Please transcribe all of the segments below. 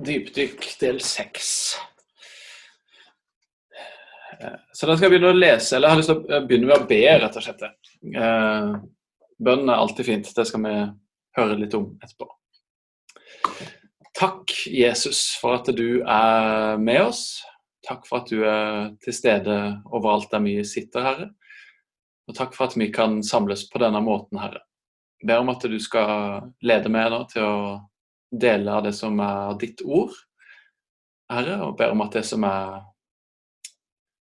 Dypdykk del seks. Eh, så da skal jeg begynne å lese, eller jeg har lyst til å begynne med å be, rett og slett. Eh, bønn er alltid fint. Det skal vi høre litt om etterpå. Takk, Jesus, for at du er med oss. Takk for at du er til stede overalt der vi sitter, Herre. Og takk for at vi kan samles på denne måten, Herre. Jeg ber om at du skal lede meg nå til å deler det som er ditt ord, Herre, og ber om at det som er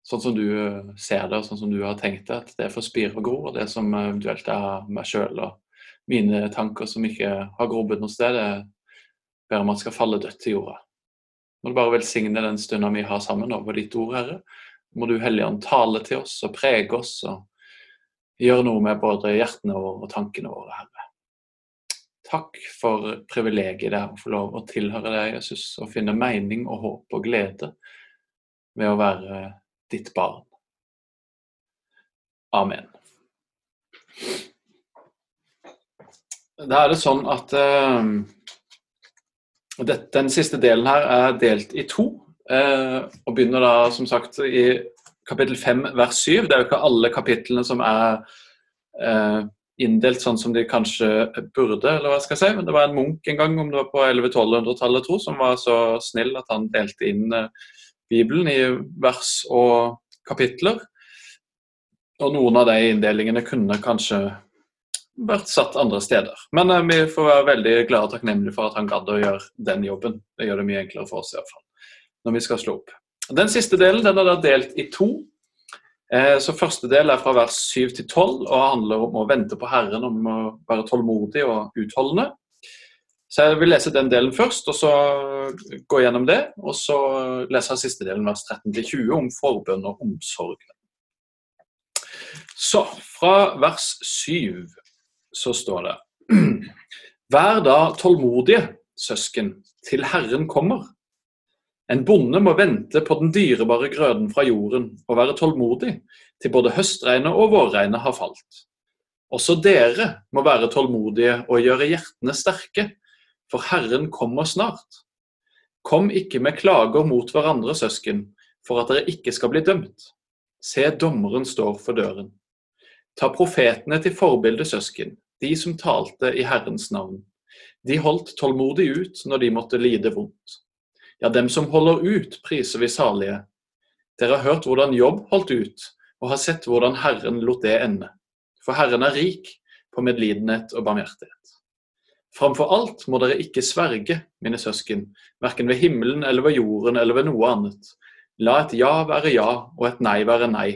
sånn som du eh, ser det, og sånn som du har tenkt det, at det får spire og gro, og det som eventuelt er meg sjøl og mine tanker som ikke har grobunn noe sted, det ber om at skal falle dødt til jorda. Må du bare velsigne den stunda vi har sammen over ditt ord, Herre. Må du Helligånd tale til oss og prege oss og gjøre noe med både hjertene våre og tankene våre, Herre. Takk for privilegiet det er å få lov å tilhøre deg, Jesus, og finne mening og håp og glede ved å være ditt barn. Amen. Da er det sånn at uh, det, den siste delen her er delt i to. Uh, og begynner da som sagt i kapittel 5 vers 7. Det er jo ikke alle kapitlene som er uh, inndelt sånn som de kanskje burde, eller hva skal jeg si. Men det var en munk en gang, om det var på 1100-1200-tallet, tro, som var så snill at han delte inn uh, Bibelen i vers og kapitler. Og noen av de inndelingene kunne kanskje vært satt andre steder. Men uh, vi får være veldig glade og takknemlige for at han gadd å gjøre den jobben. Det gjør det mye enklere for oss i hvert fall, når vi skal slå opp. Den siste delen den er da delt i to. Eh, så Første del er fra vers 7 til 12 og handler om å vente på Herren, om å være tålmodig og utholdende. Så Jeg vil lese den delen først, og så gå gjennom det. Og så leser jeg siste delen, vers 13 til 20, om forbønn og omsorg. Så fra vers 7 så står det Vær da tålmodige, søsken, til Herren kommer. En bonde må vente på den dyrebare grøden fra jorden og være tålmodig til både høstregnet og vårregnet har falt. Også dere må være tålmodige og gjøre hjertene sterke, for Herren kommer snart. Kom ikke med klager mot hverandre, søsken, for at dere ikke skal bli dømt. Se, dommeren står for døren. Ta profetene til forbilde, søsken, de som talte i Herrens navn. De holdt tålmodig ut når de måtte lide vondt. Ja, dem som holder ut, priser vi salige. Dere har hørt hvordan Jobb holdt ut, og har sett hvordan Herren lot det ende. For Herren er rik på medlidenhet og barmhjertighet. Framfor alt må dere ikke sverge, mine søsken, verken ved himmelen eller ved jorden eller ved noe annet. La et ja være ja og et nei være nei,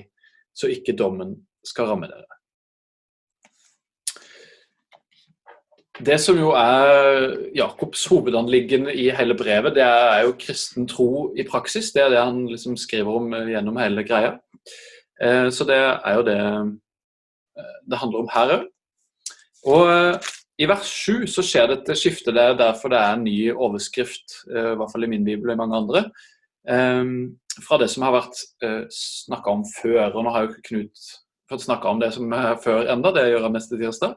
så ikke dommen skal ramme dere. Det som jo er Jakobs hovedanliggende i hele brevet, det er jo kristen tro i praksis. Det er det han liksom skriver om gjennom hele greia. Eh, så det er jo det eh, det handler om her òg. Og eh, i vers 7 så skjer det et skifte. Det er derfor det er en ny overskrift, i hvert fall i min bibel og i mange andre, fra det som har vært snakka om før. Og nå har jo ikke Knut fått snakka om det som er før enda, det gjør han neste tirsdag.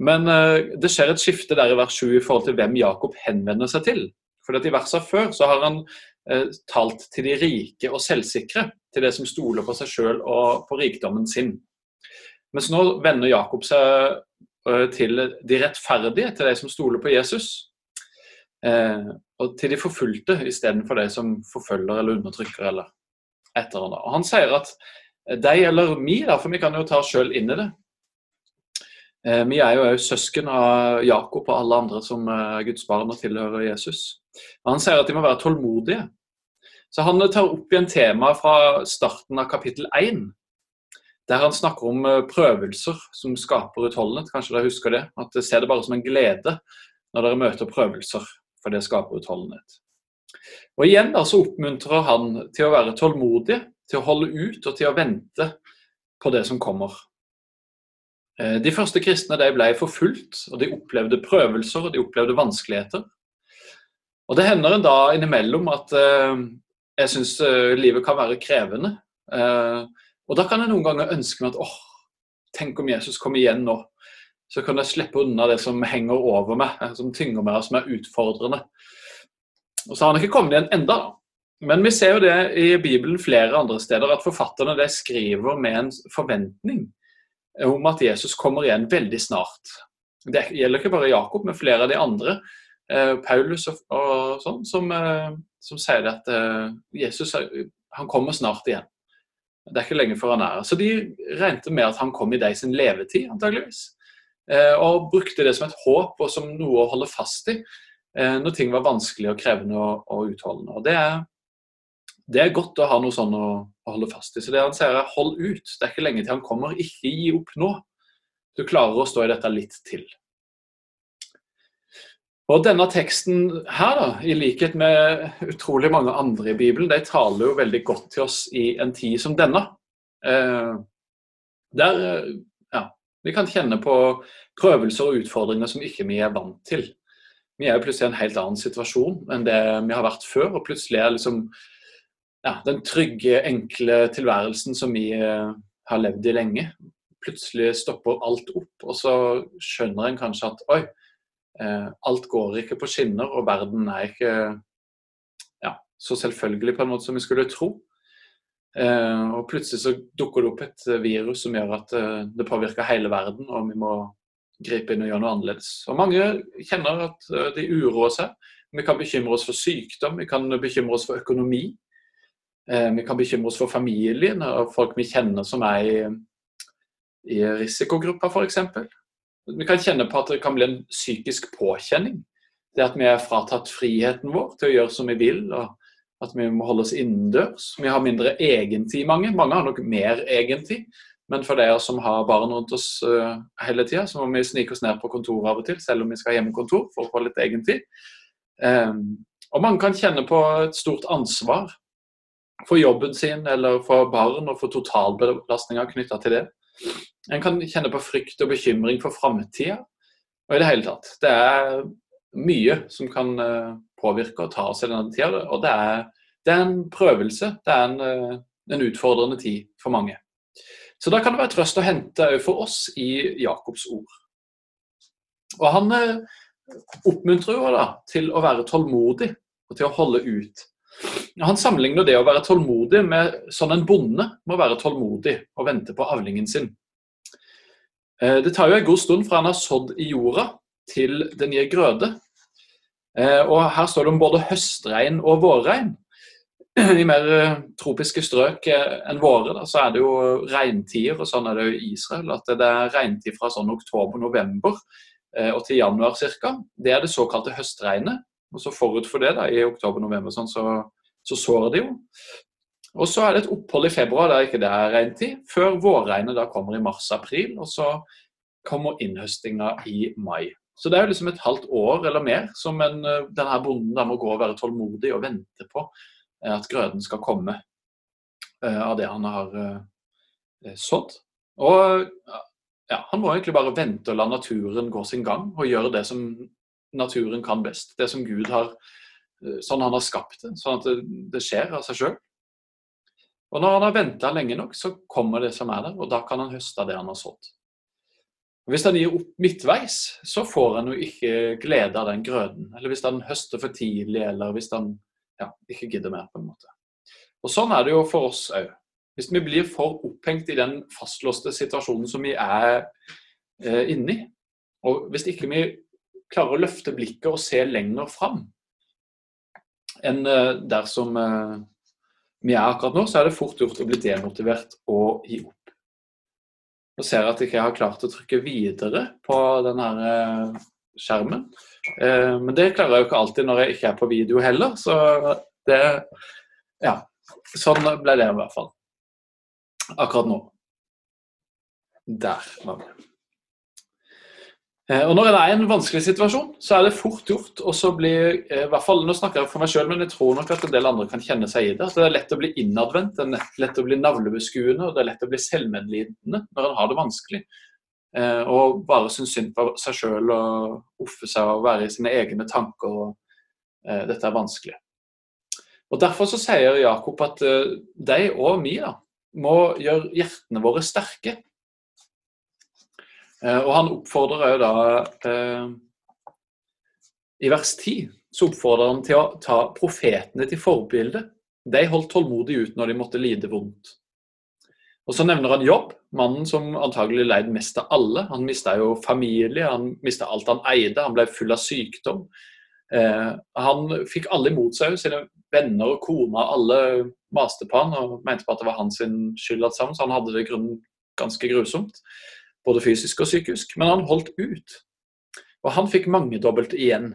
Men uh, det skjer et skifte der i vers 7 i forhold til hvem Jakob henvender seg til. For I versene før så har han uh, talt til de rike og selvsikre, til det som stoler på seg sjøl og på rikdommen sin. Mens nå vender Jakob seg uh, til de rettferdige, til de som stoler på Jesus. og til de forfulgte istedenfor de som forfølger eller undertrykker eller et eller annet. Og Han sier at de eller mi, da, for vi kan jo ta oss sjøl inn i det, Eh, vi er jo søsken av Jakob og alle andre som er Guds barn og tilhører Jesus. Han sier at de må være tålmodige. Så Han tar opp igjen tema fra starten av kapittel 1, der han snakker om eh, prøvelser som skaper utholdenhet. Kanskje dere husker det? At Se det bare som en glede når dere møter prøvelser, for det skaper utholdenhet. Og Igjen da, så oppmuntrer han til å være tålmodig, til å holde ut og til å vente på det som kommer. Eh, de første kristne de ble forfulgt, og de opplevde prøvelser og de opplevde vanskeligheter. Og Det hender en da innimellom at eh, jeg syns eh, livet kan være krevende. Og Da kan jeg noen ganger ønske meg at åh, tenk om Jesus kommer igjen nå. Så kan jeg slippe unna det som henger over meg, som tynger meg og som er utfordrende. Og så har han ikke kommet igjen enda. Men vi ser jo det i Bibelen flere andre steder, at forfatterne de skriver med en forventning om at Jesus kommer igjen veldig snart. Det gjelder ikke bare Jakob, men flere av de andre. Eh, Paulus og, og sånn, som, eh, som, sier at eh, Jesus han kommer snart igjen. Det er ikke lenge før han er her. Så de regnet med at han kom i deg sin levetid, antageligvis. Eh, og brukte det som et håp og som noe å holde fast i eh, når ting var vanskelig og krevende og, og utholdende. Og det er, det er, godt å ha noe sånn å, å, holde fast i. Så det han sier er hold ut. Det er ikke lenge til han kommer. Ikke gi opp nå. Du klarer å stå i dette litt til. Og Denne teksten her, da, i likhet med utrolig mange andre i Bibelen, de taler jo veldig godt til oss i en tid som denne. Eh, der ja, vi kan kjenne på prøvelser og utfordringer som ikke vi er vant til. Vi er jo plutselig i en helt annen situasjon enn det vi har vært før. Og plutselig er liksom ja, den trygge, enkle tilværelsen som vi eh, har levd i lenge. Plutselig stopper alt opp, og så skjønner en kanskje at oi, Eh, alt går ikke på skinner, og verden er ikke ja, så selvfølgelig på en måte som vi skulle tro. Eh, og plutselig så dukker det opp et virus som gjør at det påvirker hele verden, og vi må gripe inn og gjøre noe annerledes. Og Mange kjenner at de uroer seg. Vi kan bekymre oss for sykdom, vi kan bekymre oss for økonomi. Vi kan bekymre oss for familien og folk vi kjenner som er i, i risikogruppa f.eks. Vi kan kjenne på at det kan bli en psykisk påkjenning. Det at vi er fratatt friheten vår til å gjøre som vi vil, og at vi må holde oss innendørs. Vi har mindre egentid, mange. Mange har nok mer egentid. Men for dere som har barn rundt oss uh, hele tida, så må vi snike oss ned på kontoret av og til, selv om vi skal ha hjemmekontor, for å få litt egentid. Um, og mange kan kjenne på et stort ansvar for jobben sin eller for barn og for totalbelastninga knytta til det. En kan kjenne på frykt og bekymring for framtida. Og i det hele tatt. Det er mye som kan eh, påvirke og ta oss i denne tida. Og det er, det er, en prøvelse. Det er en, eh, en, utfordrende tid for mange. Så da kan det være trøst å hente òg for oss i Jakobs ord. Og han eh, oppmuntrer jo da til å være tålmodig og til å holde ut. Han sammenligner det å være tålmodig med sånn en bonde må være tålmodig og vente på avlingen sin. Eh, det tar jo en god stund fra han har sådd i jorda til den gir grøde. Eh, og her står det om både høstregn og vårregn. I mer eh, tropiske strøk enn våre da, så er det jo regntider, og sånn er det jo i Israel. At det er regntid fra sånn oktober-november og til januar ca. Det er det såkalte høstregnet. Og så Forut for det, da, i oktober-november, sånn, så, så sår det jo. Og så er det et opphold i februar der ikke det er regntid, før vårregnet da kommer i mars-april. Og så kommer innhøstinga i mai. Så det er jo liksom et halvt år eller mer som en, eh, denne bonden da må gå og være tålmodig og vente på eh, at grøden skal komme uh, av det han har sådd. Og ja, han må egentlig bare vente og la naturen gå sin gang og gjøre det som naturen kan best. Det som Gud har Sånn han har skapt det. Sånn at det, det skjer av seg sjøl. Og når han har venta lenge nok, så kommer det som er der, og da kan han høste det han har sådd. Hvis han gir opp midtveis, så får han jo ikke glede av den grøden. Eller hvis han høster for tidlig, eller hvis han ja, ikke gidder mer, på en måte. Og Sånn er det jo for oss òg. Hvis vi blir for opphengt i den fastlåste situasjonen som vi er eh, inni, og hvis ikke vi klarer å løfte blikket og se lenger fram enn eh, der som eh, vi er akkurat nå, så er det fort gjort å bli demotivert og gi opp. Nå ser jeg at jeg ikke har klart å trykke videre på denne eh, skjermen. Men det klarer jeg jo ikke alltid når jeg ikke er på video heller, så det Ja. Sånn ble det i hvert fall. Akkurat nå. Der var vi. Eh, og Når en er i en vanskelig situasjon, så er det fort gjort og så blir, eh, i hvert fall, Nå snakker jeg for meg selv, men jeg tror nok at en del andre kan kjenne seg i det. at Det er lett å bli innadvendt, det er lett å bli navlebeskuende og det er lett å bli selvmedlidende når en har det vanskelig. Eh, og bare synes synd på seg sjøl og offe seg og være i sine egne tanker. og Dette er vanskelig. Og Derfor så sier Jakob at de og vi da, må gjøre hjertene våre sterke. Eh, og han oppfordrer òg da eh, i vers 10 så oppfordrer han til å ta profetene til forbilde. De holdt tålmodig ut når de måtte lide vondt. Og Så nevner han jobb, mannen som antagelig leid mest av alle. Han mista jo familie, han mista alt han eide, han ble full av sykdom. Eh, han fikk alle imot seg, sine venner og kona, alle maste på han og mente på at det var hans skyld alt sammen, så han hadde det i grunnen ganske grusomt. Både fysisk og psykisk. Men han holdt ut. Og han fikk mangedobbelt igjen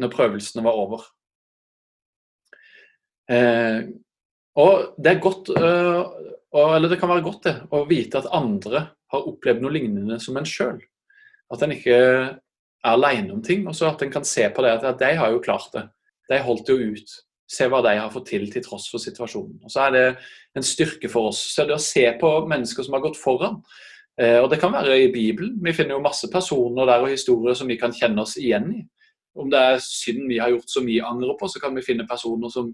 når prøvelsene var over. Eh, og det er godt uh, Eller det kan være godt det, å vite at andre har opplevd noe lignende som en sjøl. At en ikke er aleine om ting, og så at en kan se på det at de har jo klart det. De holdt jo ut. Se hva de har fått til til tross for situasjonen. Og Så er det en styrke for oss. Så det å se på mennesker som har gått foran. Uh, og det kan være i Bibelen. Vi finner jo masse personer der og historier som vi kan kjenne oss igjen i. Om det er synd vi har gjort som vi angrer på, så kan vi finne personer som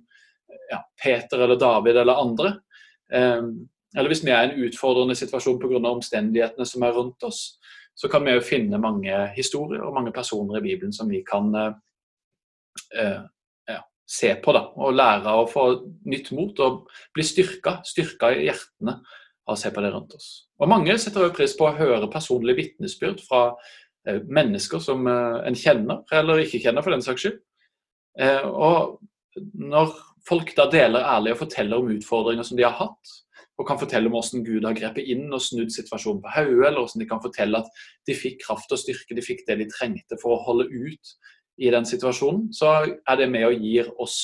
ja, Peter eller David eller andre. Um, eller hvis vi er i en utfordrende situasjon pga. omstendighetene som er rundt oss, så kan vi jo finne mange historier og mange personer i Bibelen som vi kan uh, uh, ja, se på da, og lære å få nytt mot og bli styrka, styrka i hjertene av å se på det rundt oss. Og Mange setter også pris på å høre personlig vitnesbyrd fra uh, mennesker som en kjenner, eller ikke kjenner for den saks skyld. Og når folk da deler ærlig og forteller om utfordringer som de har hatt, og kan fortelle om hvordan Gud har grepet inn og snudd situasjonen på hodet, eller hvordan de kan fortelle at de fikk kraft og styrke, de fikk det de trengte for å holde ut i den situasjonen, så er det med og gir oss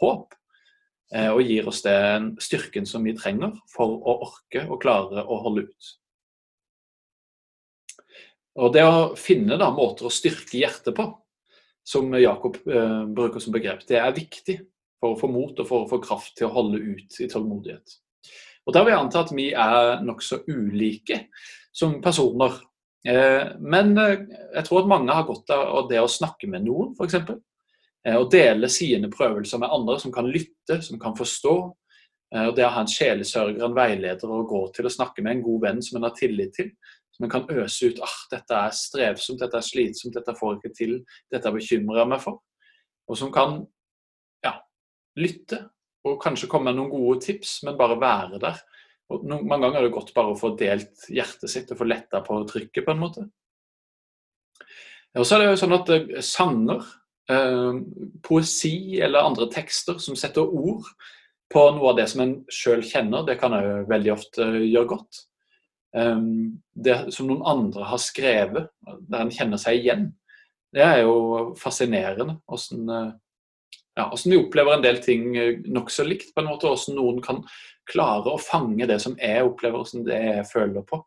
håp. Eh, og gir oss den styrken som vi trenger for å orke og klare å holde ut. Og Det å finne da, måter å styrke hjertet på, som Jakob eh, bruker som begrep, det er viktig for å få mot og for å få kraft til å holde ut i tålmodighet. Og Da vil jeg anta at vi er nokså ulike som personer. Eh, men eh, jeg tror at mange har godt av det å snakke med noen, f.eks. Eh, og dele sine prøvelser med andre som kan lytte, som kan forstå. Og Det å ha en sjelesørger, en veileder å gå til og snakke med, en god venn som en har tillit til. Som en kan øse ut ah, dette er strevsomt, dette er slitsomt, dette får ikke til, dette bekymrer jeg meg for. Og som kan ja, lytte og kanskje komme med noen gode tips, men bare være der. Og noen, mange ganger er det godt bare å få delt hjertet sitt og få letta på trykket, på en måte. Og så er det jo sånn at eh, sanger, eh, poesi eller andre tekster som setter ord på noe av det som en sjøl kjenner, det kan jo veldig ofte gjøre godt. Um, det som noen andre har skrevet, der en kjenner seg igjen, det er jo fascinerende. Hvordan ja, hvordan vi opplever en del ting eh, nokså likt, på en måte, hvordan noen kan klare å fange det som jeg opplever, hvordan det jeg føler på,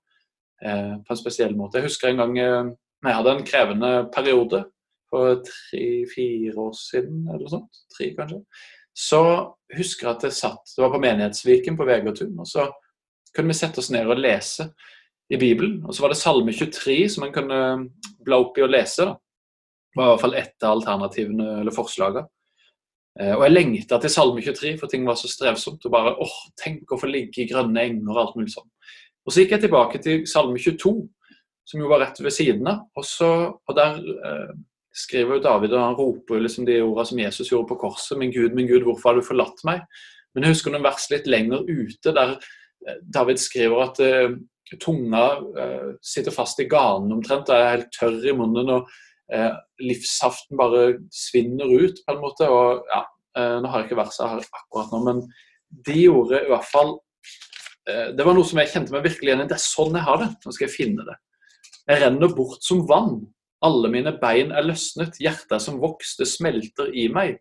eh, på en spesiell måte. Jeg husker en gang eh, jeg hadde en krevende periode for tre-fire år siden, eller noe sånt. Tre, kanskje. Så husker jeg at jeg satt Det var på Menighetsviken på Vegårtun. Og så kunne vi sette oss ned og lese i Bibelen. Og så var det Salme 23 som en kunne bla opp i og lese. da. Det var i hvert fall ett av alternativene eller forslagene. Eh, og jeg lengta til Salme 23, for ting var så strevsomt. og bare, åh, Tenk å få ligge i grønne enger og alt mulig sånn. Og Så gikk jeg tilbake til Salme 22, som jo var rett ved siden av. Og, så, og der eh, skriver jo David, og han roper liksom de ordene som Jesus gjorde på korset. 'Min Gud, min Gud, hvorfor har du forlatt meg?' Men jeg husker noen vers litt lenger ute, der eh, David skriver at uh, tunga uh, sitter fast i ganen omtrent, og er helt tørr i munnen. og uh, livssaften bare svinner ut, på en måte. og ja, Nå har jeg ikke verset her akkurat nå, men de gjorde i hvert fall Det var noe som jeg kjente meg virkelig igjen i. Det er sånn jeg har det. Nå skal jeg finne det. Jeg renner bort som vann. Alle mine bein er løsnet. Hjertet er som vokste, smelter i meg.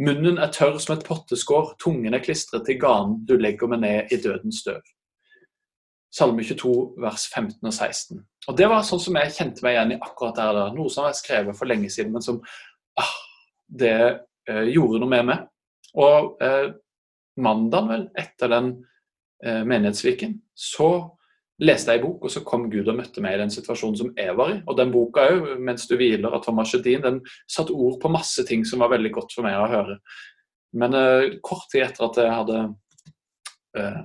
Munnen er tørr som et potteskår. Tungen er klistret til ganen. Du legger meg ned i dødens støv. Salme 22, vers 15 og 16. Og Det var sånn som jeg kjente meg igjen i akkurat der. der. Noe som jeg skrevet for lenge siden, men som ah, det eh, gjorde noe med meg. Og eh, mandagen, vel, etter den eh, menighetsviken, så leste ei bok, og så kom Gud og møtte meg i den situasjonen som jeg var i. Og den boka òg, 'Mens du hviler', av Thomas Sjødin, den satte ord på masse ting som var veldig godt for meg å høre. Men eh, kort tid etter at jeg hadde eh,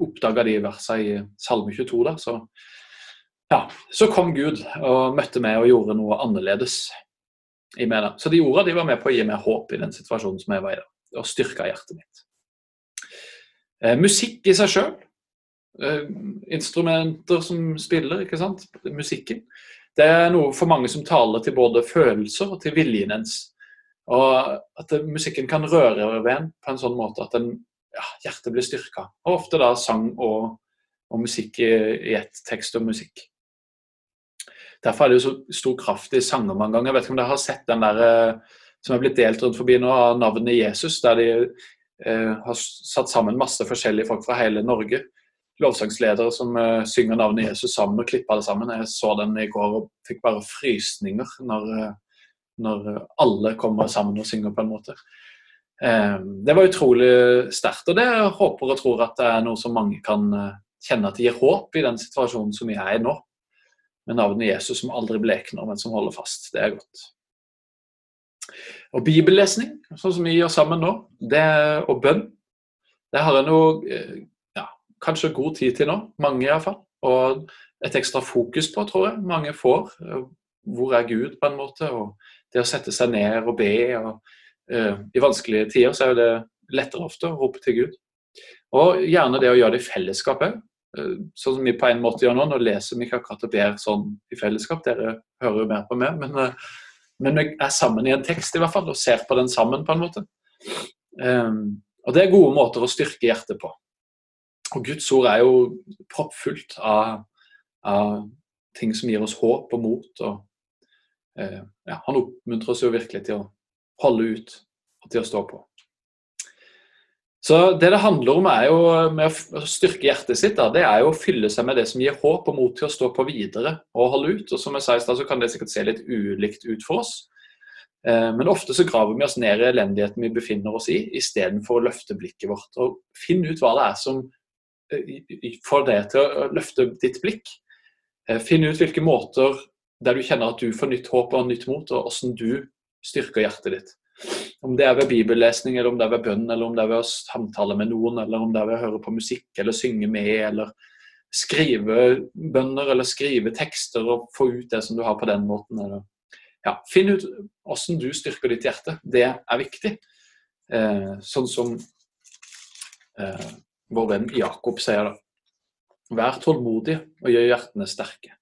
oppdaga de versene i Salme 22, da, så, ja, så kom Gud og møtte meg og gjorde noe annerledes. i meg. da. Så de ordene de var med på å gi meg håp i den situasjonen som jeg var i da, og styrka hjertet mitt. Eh, musikk i seg sjøl. Eh, instrumenter som spiller, ikke sant. Musikken. Det er noe for mange som taler til både følelser og til viljen ens. Og at musikken kan røre ved en på en sånn måte at en, ja, hjertet blir styrka. Og ofte da sang og, og musikk i, i ett. Tekst og musikk. Derfor er det jo så stor kraft i sanger mange ganger. Jeg vet ikke om dere har sett den der eh, som er blitt delt rundt forbi nå, av navnet Jesus, der de eh, har satt sammen masse forskjellige folk fra hele Norge. Lovsangsledere som uh, synger navnet Jesus sammen og klipper det sammen. Jeg så den i går og fikk bare frysninger når, eh, når alle kommer sammen og synger på en måte. Um, det var utrolig sterkt, og det håper og tror at det er noe som mange kan eh, kjenne at det gir håp i den situasjonen som vi er i nå med navnet Jesus som aldri blekner, men som holder fast. Det er godt. Og bibellesning, sånn som vi gjør sammen nå, det, og bønn, det har jeg eh, ja, kanskje god tid til nå. Mange iallfall. Og et ekstra fokus på, tror jeg. Mange får. Hvor er Gud, på en måte? Og det å sette seg ned og be. og uh, I vanskelige tider så er det lettere ofte å rope til Gud. Og gjerne det å gjøre det i fellesskap òg. Eh, sånn som vi på en måte gjør nå. Nå leser vi ikke akkurat og ber sånn i fellesskap, dere hører jo mer på meg. Men, eh, men vi er sammen i en tekst i hvert fall, og ser på den sammen på en måte. Um, og det er gode måter å styrke hjertet på. Og Guds ord er jo proppfullt av, av ting som gir oss håp og mot. og eh, ja, Han oppmuntrer oss jo virkelig til å holde ut og til å stå på. Så det det handler om er jo med å styrke hjertet sitt, da, det er jo å fylle seg med det som gir håp og mot til å stå på videre og holde ut. Og som jeg sa i stad, så kan det sikkert se litt ulikt ut for oss. Eh, men ofte så graver vi oss ned i elendigheten vi befinner oss i, istedenfor å løfte blikket vårt. Og finne ut hva det er som får deg til å løfte ditt blikk. Eh, finn ut hvilke måter der du kjenner at du får nytt håp og nytt mot, og hvordan du styrker hjertet ditt. Om det er ved bibellesning, eller om det er ved bønn, eller om det er ved å samtale med noen, eller om det er ved å høre på musikk eller synge med, eller skrive bønner eller skrive tekster og få ut det som du har på den måten. Eller, ja, finn ut hvordan du styrker ditt hjerte. Det er viktig. Eh, sånn som eh, vår venn Jakob sier da. Vær tålmodig og gjør hjertene sterke.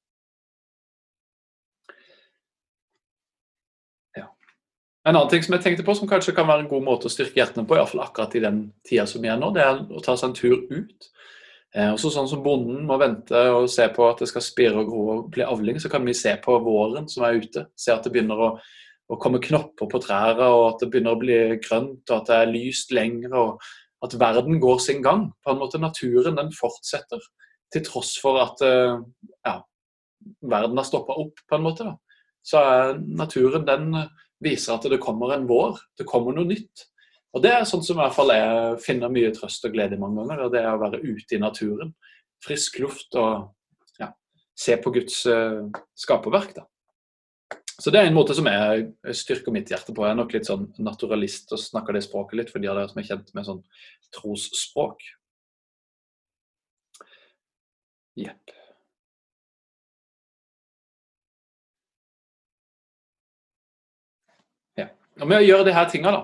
En annen ting som jeg tenkte på, som kanskje kan være en god måte å styrke hjertene på, iallfall akkurat i den tida som vi er nå, det er å ta seg en tur ut. Eh, også sånn som Bonden må vente og se på at det skal spire og gro og bli avling, så kan vi se på våren som er ute. Se at det begynner å, å komme knopper på trærne, og at det begynner å bli grønt, og at det er lyst lenger. og At verden går sin gang. På en måte Naturen den fortsetter, til tross for at eh, ja, verden har stoppa opp, på en måte. da. Så er naturen den viser at det kommer en vår. Det kommer noe nytt. Og Det er sånn som i hvert fall jeg finner mye trøst og glede i mange ganger. Det er å være ute i naturen. Frisk luft og ja, se på Guds skaperverk. da. Så det er en måte som jeg styrker mitt hjerte på. Jeg er nok litt sånn naturalist og snakker det språket litt for de av dere som er kjent med sånn trosspråk. Jepp. Når vi gjør gjøre disse tinga, da,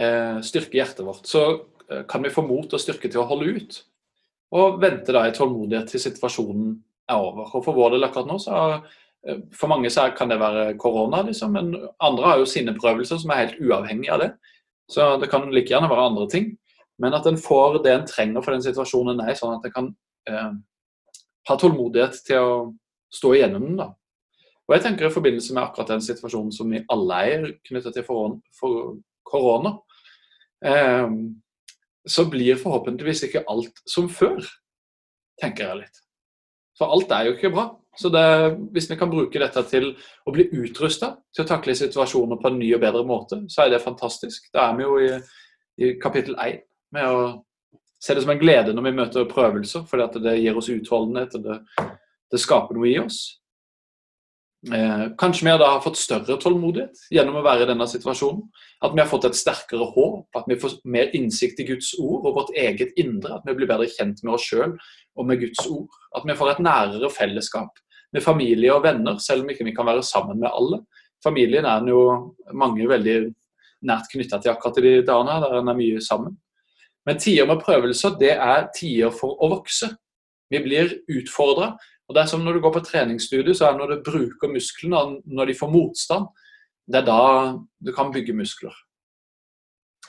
eh, styrke hjertet vårt, så eh, kan vi få mot og styrke til å holde ut. Og vente da i tålmodighet til situasjonen er over. Og For vår del akkurat nå, så for mange så kan det være korona, liksom, men andre har jo sine prøvelser som er helt uavhengig av det. Så det kan like gjerne være andre ting. Men at en får det en trenger for den situasjonen er, sånn at en kan eh, ha tålmodighet til å stå igjennom den. da. Og jeg tenker I forbindelse med akkurat den situasjonen som vi alle er knyttet til for korona, eh, så blir forhåpentligvis ikke alt som før, tenker jeg litt. For alt er jo ikke bra. Så det, hvis vi kan bruke dette til å bli utrusta til å takle situasjoner på en ny og bedre måte, så er det fantastisk. Da er vi jo i, i kapittel 1 med å se det som en glede når vi møter prøvelser, fordi det gir oss utholdenhet og det, det skaper noe i oss. Eh, kanskje vi da har fått større tålmodighet gjennom å være i denne situasjonen. At vi har fått et sterkere håp, at vi får mer innsikt i Guds ord og vårt eget indre. At vi blir bedre kjent med oss sjøl og med Guds ord. At vi får et nærere fellesskap med familie og venner, selv om ikke vi kan være sammen med alle. familien er jo mange veldig nært knytta til akkurat i de dagene, der en er mye sammen. Men tider med prøvelser, det er tider for å vokse. Vi blir utfordra. Og det er som når du går på treningsstudio, så er det når du bruker musklene, når de får motstand, det er da du kan bygge muskler.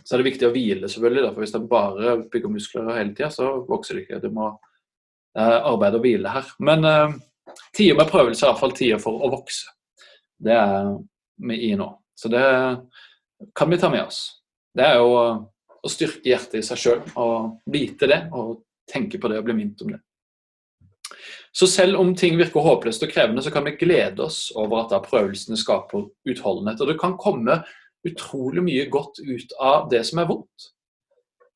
Så er det viktig å hvile, selvfølgelig. for Hvis du bare bygger muskler hele tida, så vokser det ikke. Du må eh, arbeide og hvile her. Men eh, tider med prøvelse er iallfall tider for å vokse. Det er vi i nå. Så det kan vi ta med oss. Det er jo å styrke hjertet i seg sjøl og vite det og tenke på det og bli minnet om det. Så selv om ting virker håpløst og krevende, så kan vi glede oss over at da prøvelsene skaper utholdenhet. Og det kan komme utrolig mye godt ut av det som er vondt.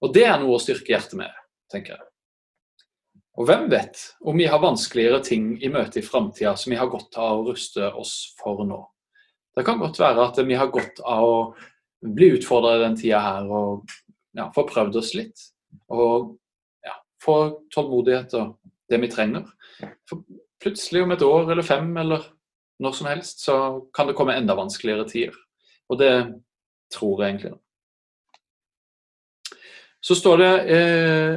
Og det er noe å styrke hjertet med, tenker jeg. Og hvem vet om vi har vanskeligere ting i møte i framtida som vi har godt av å ruste oss for nå. Det kan godt være at vi har godt av å bli utfordra i den tida her og ja, få prøvd oss litt. Og ja, få tålmodighet og det vi trenger. For plutselig om et år eller fem eller når som helst, så kan det komme enda vanskeligere tider. Og det tror jeg egentlig. Så står det eh,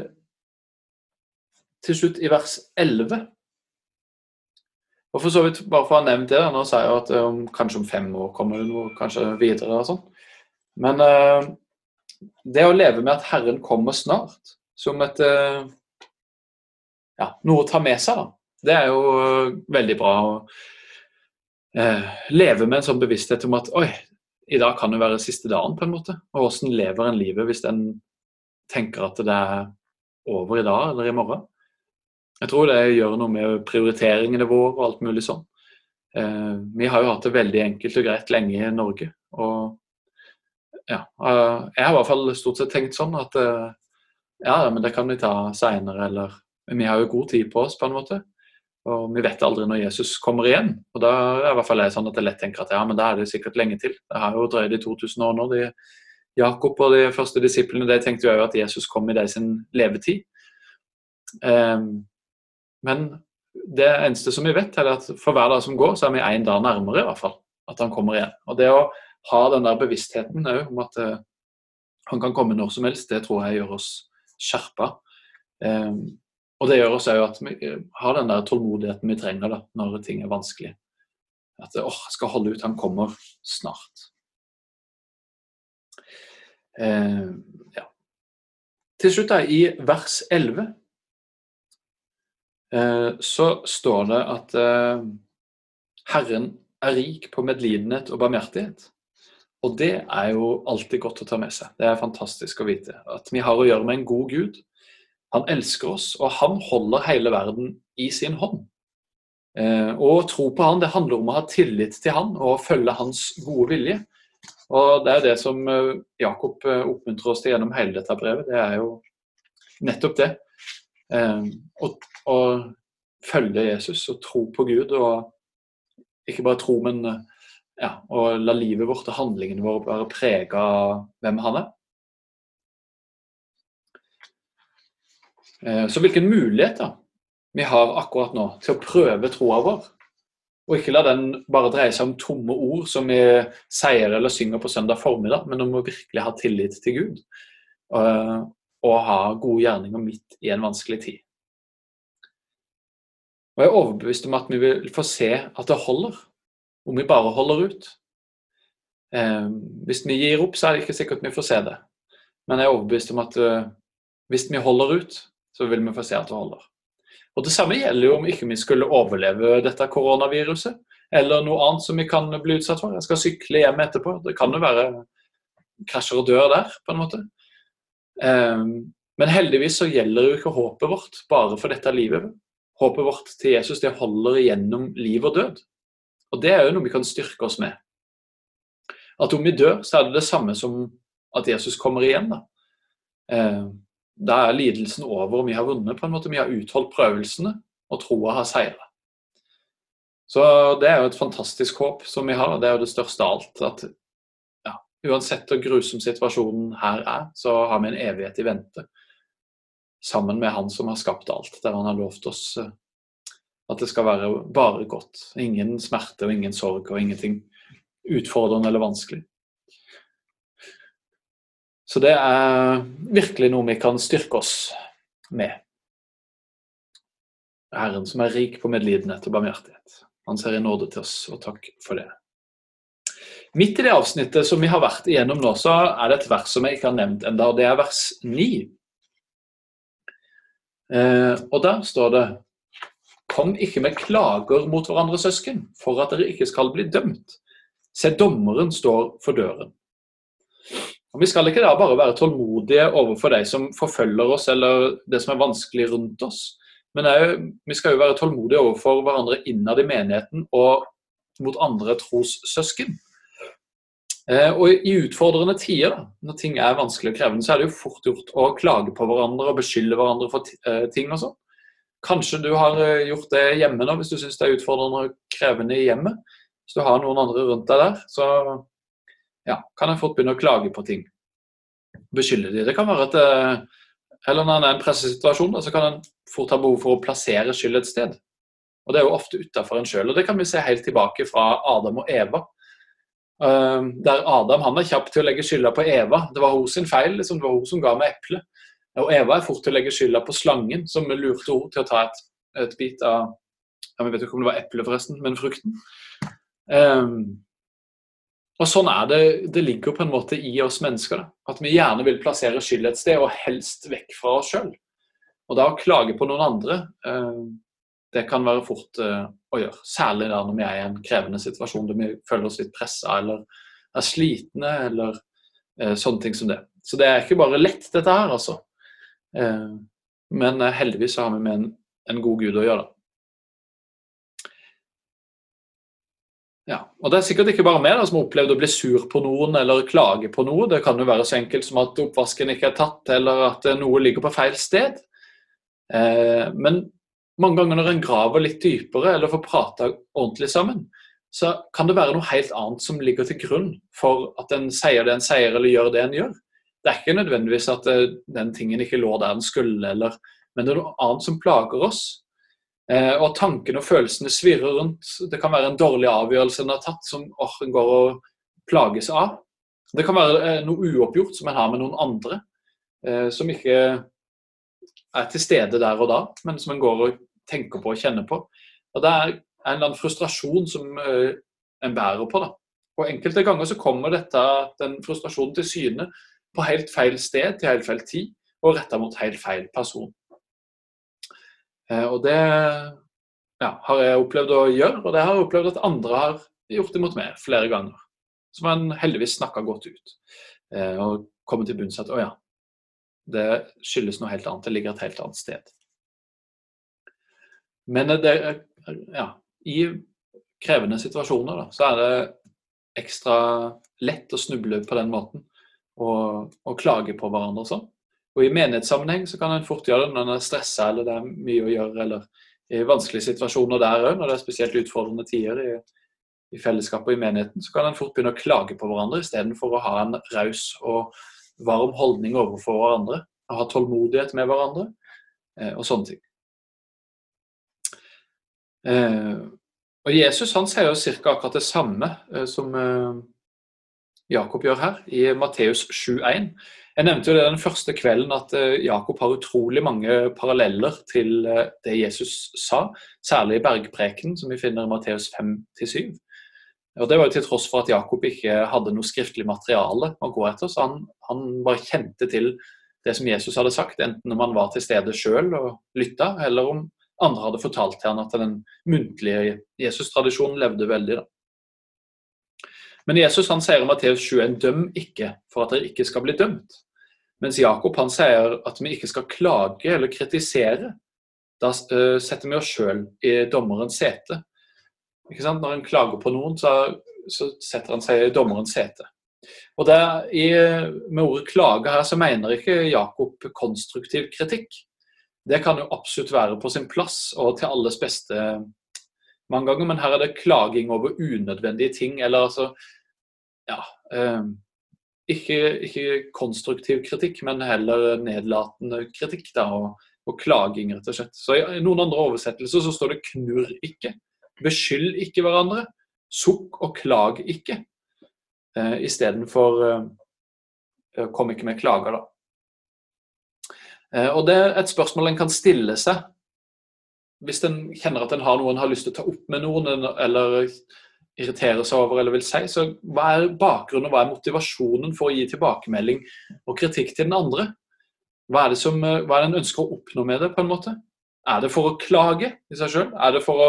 til slutt i vers 11 og for så vidt, bare for å ha nevnt det, nå sier jeg at um, kanskje om fem år kommer det noe kanskje videre og sånn. Men uh, det å leve med at Herren kommer snart, som et uh, ja, noe å ta med seg, da. Det er jo uh, veldig bra å leve med en sånn bevissthet om at oi, i dag kan det være siste dagen, på en måte. Og hvordan lever en livet hvis en tenker at det er over i dag eller i morgen? Jeg tror det gjør noe med prioriteringene våre og alt mulig sånn. Eh, vi har jo hatt det veldig enkelt og greit lenge i Norge. Og ja, eh, jeg har i hvert fall stort sett tenkt sånn at eh, ja, men det kan vi ta seinere, eller Vi har jo god tid på oss, på en måte. Og vi vet aldri når Jesus kommer igjen. Og da er i hvert fall sånn at jeg lett tenker at ja, men da er det sikkert lenge til. Det har jo drøyd i 2000 år nå. De, Jakob og de første disiplene de tenkte jo at Jesus kom i deres levetid. Um, men det eneste som vi vet, er at for hver dag som går, så er vi én dag nærmere i hvert fall at han kommer igjen. Og det å ha den der bevisstheten òg om at uh, han kan komme når som helst, det tror jeg gjør oss skjerpa. Um, og det gjør også at vi eh, har den der tålmodigheten vi trenger da, når ting er vanskelig. At åh, oh, skal holde ut, han kommer snart. Eh, ja. Til slutt, da, i vers 11, eh, så står det at eh, Herren er rik på medlidenhet og barmhjertighet. Og det er jo alltid godt å ta med seg. Det er fantastisk å vite. At vi har å gjøre med en god Gud han elsker oss, og han holder hele verden i sin hånd. Eh, å tro på han, det handler om å ha tillit til han og følge hans gode vilje. Og Det er det som eh, Jakob eh, oppmuntrer oss til gjennom hele dette brevet. Det er jo nettopp det. Å, å følge Jesus og tro på Gud. Og ikke bare tro, men ja, å la livet vårt og handlingene våre være prega av hvem han er. Så hvilken mulighet da vi har akkurat nå til å prøve troa vår, og ikke la den bare dreie seg om tomme ord som vi sier eller synger på søndag formiddag, men om å virkelig ha tillit til Gud eh, og ha gode gjerninger midt i en vanskelig tid. Og Jeg er overbevist om at vi vil få se at det holder, om vi bare holder ut. Eh, hvis vi gir opp, så er det ikke sikkert vi får se det. Men jeg er overbevist om at hvis vi holder ut, så vil vi få se at det holder. Og Det samme gjelder jo om ikke vi skulle overleve dette koronaviruset, eller noe annet som vi kan bli utsatt for. Jeg skal sykle hjem etterpå. Det kan jo være krasjer og dør der, på en måte. Um, men heldigvis så gjelder jo ikke håpet vårt bare for dette livet. Håpet vårt til Jesus det holder igjennom liv og død. Og det er jo noe vi kan styrke oss med. At om vi dør, så er det det samme som at Jesus kommer igjen. da. Da er lidelsen over, og vi har vunnet. på en måte. Vi har utholdt prøvelsene, og troa har seira. Så det er jo et fantastisk håp som vi har, og det er jo det største av alt. At ja, uansett hvor grusom situasjonen her er, så har vi en evighet i vente. Sammen med Han som har skapt alt, der Han har lovt oss eh, at det skal være bare godt. Ingen smerte og ingen sorg og ingenting utfordrende eller vanskelig. Så det er virkelig noe vi kan styrke oss med. Herren som er rik på medlidenhet og barmhjertighet. Han ser i nåde til oss, og takk for det. Midt i det avsnittet som vi har vært igjennom nå, så er det et vers som jeg ikke har nevnt og Det er vers 9. Eh, og der står det Kom ikke med klager mot hverandre, søsken, for at dere ikke skal bli dømt. Se, dommeren står for døren. Og Vi skal ikke da bare være tålmodige overfor de som forfølger oss, eller det som er vanskelig rundt oss, men jo, vi skal jo være tålmodige overfor hverandre innad i menigheten og mot andre trossøsken. Eh, og I utfordrende tider, da, når ting er vanskelig og krevende, så er det jo fort gjort å klage på hverandre og beskylde hverandre for eh, ting og sånn. Kanskje du har eh, gjort det hjemme nå, hvis du syns det er utfordrende og krevende i hjemmet. Hvis du har noen andre rundt deg der, så ja, kan en fort begynne å klage på ting. Beskylde de. Det kan være at Eller når en er i en pressesituasjon, så kan en fort ha behov for å plassere skyld et sted. Og Det er jo ofte utafor en sjøl. Det kan vi se helt tilbake fra Adam og Eva. Uh, der Adam han er kjapp til å legge skylda på Eva. Det var hun sin feil. Liksom. Det var hun som ga meg eplet. Og Eva er fort til å legge skylda på slangen, som lurte henne til å ta et, et bit av Jeg vet ikke om det var eple, forresten, men frukten. Um, og sånn er det. Det ligger på en måte i oss mennesker. Da. At vi gjerne vil plassere skyld et sted, og helst vekk fra oss sjøl. Og da å klage på noen andre, uh, det kan være fort uh, å gjøre. Særlig når vi er i en krevende situasjon der vi føler oss litt pressa eller er slitne eller uh, sånne ting som det. Så det er ikke bare lett, dette her, altså. Men heldigvis så har vi med en, en, god Gud å gjøre. da. Ja, og Det er sikkert ikke bare meg som har opplevd å bli sur på noen eller klage på noe. Det kan jo være så enkelt som at oppvasken ikke er tatt, eller at noe ligger på feil sted. men mange ganger når en graver litt dypere eller får prata ordentlig sammen, så kan det være noe helt annet som ligger til grunn for at en sier det en sier eller gjør det en gjør. Det er ikke nødvendigvis at eh, den tingen ikke lå der den skulle, eller, men det er noe annet som plager oss. Eh, og tankene og følelsene svirrer rundt. Det kan være en dårlig avgjørelse en har tatt som oh, en går og plages av. Det kan være eh, noe uoppgjort som en har med noen andre, eh, som ikke er til stede der og da, men som en går og tenker på og kjenner på. Og Det er en eller annen frustrasjon som en bærer på. da. Og Enkelte ganger så kommer dette, den frustrasjonen til syne på helt feil sted til helt feil tid, og retta mot helt feil person. Uh, og Det ja, har jeg opplevd å gjøre, og det har jeg opplevd at andre har gjort imot meg flere ganger. Som en heldigvis snakka godt ut. Uh, og kommet til bunns at å ja, det skyldes noe helt annet. Det ligger et helt annet sted. Men det, ja, i krevende situasjoner da, så er det ekstra lett å snuble på den måten og, og klage på hverandre. og sånn. Og I menighetssammenheng så kan en fort gjøre det når en er stressa eller det er mye å gjøre, eller i vanskelige situasjoner der òg, når det er spesielt utfordrende tider i, i fellesskapet og i menigheten, så kan en fort begynne å klage på hverandre istedenfor å ha en raus og varm holdning overfor hverandre. Ha tålmodighet med hverandre eh, og sånne ting. Eh, og Jesus han sier jo ca. akkurat det samme eh, som Jakob gjør her, i Matteus 7,1. Jeg nevnte jo det den første kvelden at Jakob har utrolig mange paralleller til det Jesus sa, særlig i bergpreken, som vi finner i Matteus 5-7. Og Det var jo til tross for at Jakob ikke hadde noe skriftlig materiale å gå etter, så han, han bare kjente til det som Jesus hadde sagt, enten om han var til stede sjøl og lytta, eller om andre hadde fortalt til han at den muntlige Jesus-tradisjonen levde veldig. da. Men Jesus han sier i Matteus 21 døm ikke for at dere ikke skal bli dømt. Mens Jakob han sier at vi ikke skal klage eller kritisere. Da uh, setter vi oss sjøl i dommerens sete. Ikke sant? Når en klager på noen, så, så setter han seg i dommerens sete. Og der, i, Med ordet 'klage' her så mener ikke Jakob konstruktiv kritikk. Det kan jo absolutt være på sin plass og til alles beste mange ganger, men her er det klaging over unødvendige ting. Eller altså Ja. Eh, ikke, ikke, konstruktiv kritikk, men heller nedlatende kritikk da, og, og, klaging, rett og slett. Så I noen andre oversettelser så står det 'knurr ikke'. Beskyld ikke hverandre. Sukk og klag ikke. eh, istedenfor eh, kom ikke med klager, da. Eh, og Det er et spørsmål en kan stille seg hvis en kjenner at en har noe en har lyst til å ta opp med noen, eller irritere seg over eller vil si. Så hva er bakgrunnen og hva er motivasjonen for å gi tilbakemelding og kritikk til den andre? Hva er det, som, hva er det en ønsker å oppnå med det? på en måte? Er det for å klage i seg sjøl? Er det for å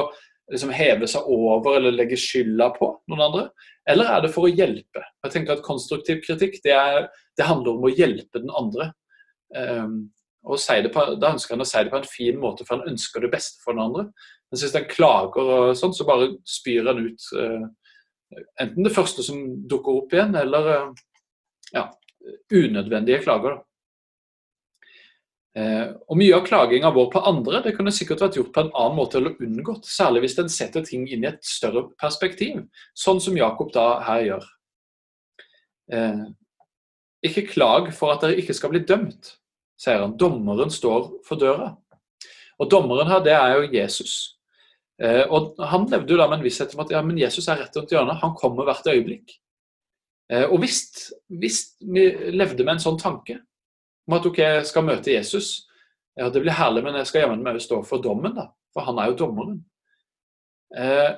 liksom, heve seg over eller legge skylda på noen andre? Eller er det for å hjelpe? Jeg tenker at Konstruktiv kritikk det, er, det handler om å hjelpe den andre. Um, og si på, Da ønsker han å si det på en fin måte, for han ønsker det beste for den andre. Men hvis den klager og sånn, så bare spyr den ut uh, enten det første som dukker opp igjen, eller uh, ja, unødvendige klager. Eh, og Mye av klaginga vår på andre det kunne sikkert vært gjort på en annen måte eller unngått, særlig hvis en setter ting inn i et større perspektiv, sånn som Jakob da her gjør. Eh, ikke klag for at dere ikke skal bli dømt, sier han. Dommeren står for døra. Og Dommeren her, det er jo Jesus. Eh, og Han levde jo da med en visshet om at ja, men Jesus er rett rundt hjørnet. Han kommer hvert øyeblikk. Eh, og hvis, vi levde med en sånn tanke, om at ok, jeg skal møte Jesus. Ja, Det blir herlig, men jeg skal jammen meg stå for dommen, da. For han er jo dommeren. Eh,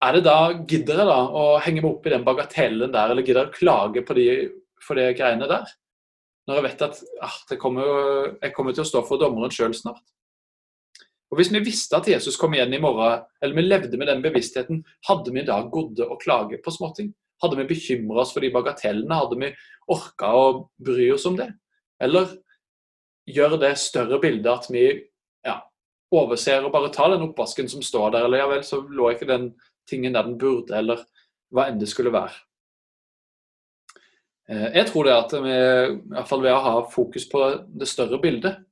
er det da, Gidder jeg da å henge meg opp i den bagatellen der, eller gidder jeg å klage på de, for de greiene der? Når jeg vet at ah, kommer, jeg kommer til å stå for dommeren sjøl snart. Og Hvis vi visste at Jesus kom igjen i morgen, eller vi levde med den bevisstheten, hadde vi da gått å klage på småting? Hadde vi bekymra oss for de bagatellene? Hadde vi orka å bry oss om det? Eller gjør det større bildet at vi ja, overser og bare tar den oppvasken som står der, eller ja vel, så lå ikke den tingen der den burde, eller hva enn det skulle være. Eh, jeg tror det at vi, i hvert fall ved å ha fokus på det større bildet,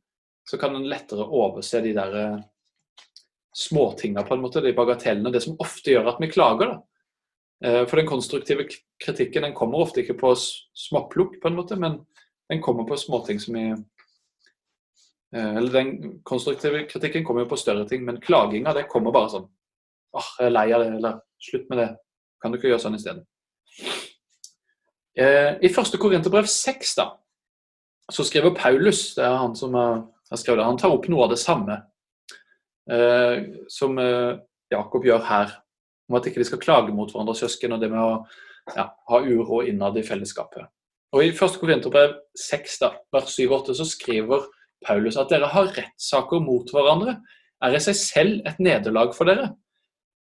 så kan en lettere overse de der eh, småtinga, på en måte, de bagatellene. Det som ofte gjør at vi klager. da. Eh, for den konstruktive kritikken den kommer ofte ikke på småplukk, på en måte, men den kommer på småting som i eh, Eller den konstruktive kritikken kommer jo på større ting, men klaginga det kommer bare sånn åh, jeg er lei av det, eller slutt med det. Kan du ikke gjøre sånn isteden? Eh, I første Korinterbrev 6 da, så skriver Paulus, det er han som har skrevet det, han tar opp noe av det samme eh, som Jakob gjør her, om at ikke de skal klage mot hverandre, søsken, og det med å ja, ha uro innad i fellesskapet. Og I 1. Korinterbrev 6, da, vers 7-8, så skriver Paulus at dere har rettssaker mot hverandre, er i seg selv et nederlag for dere.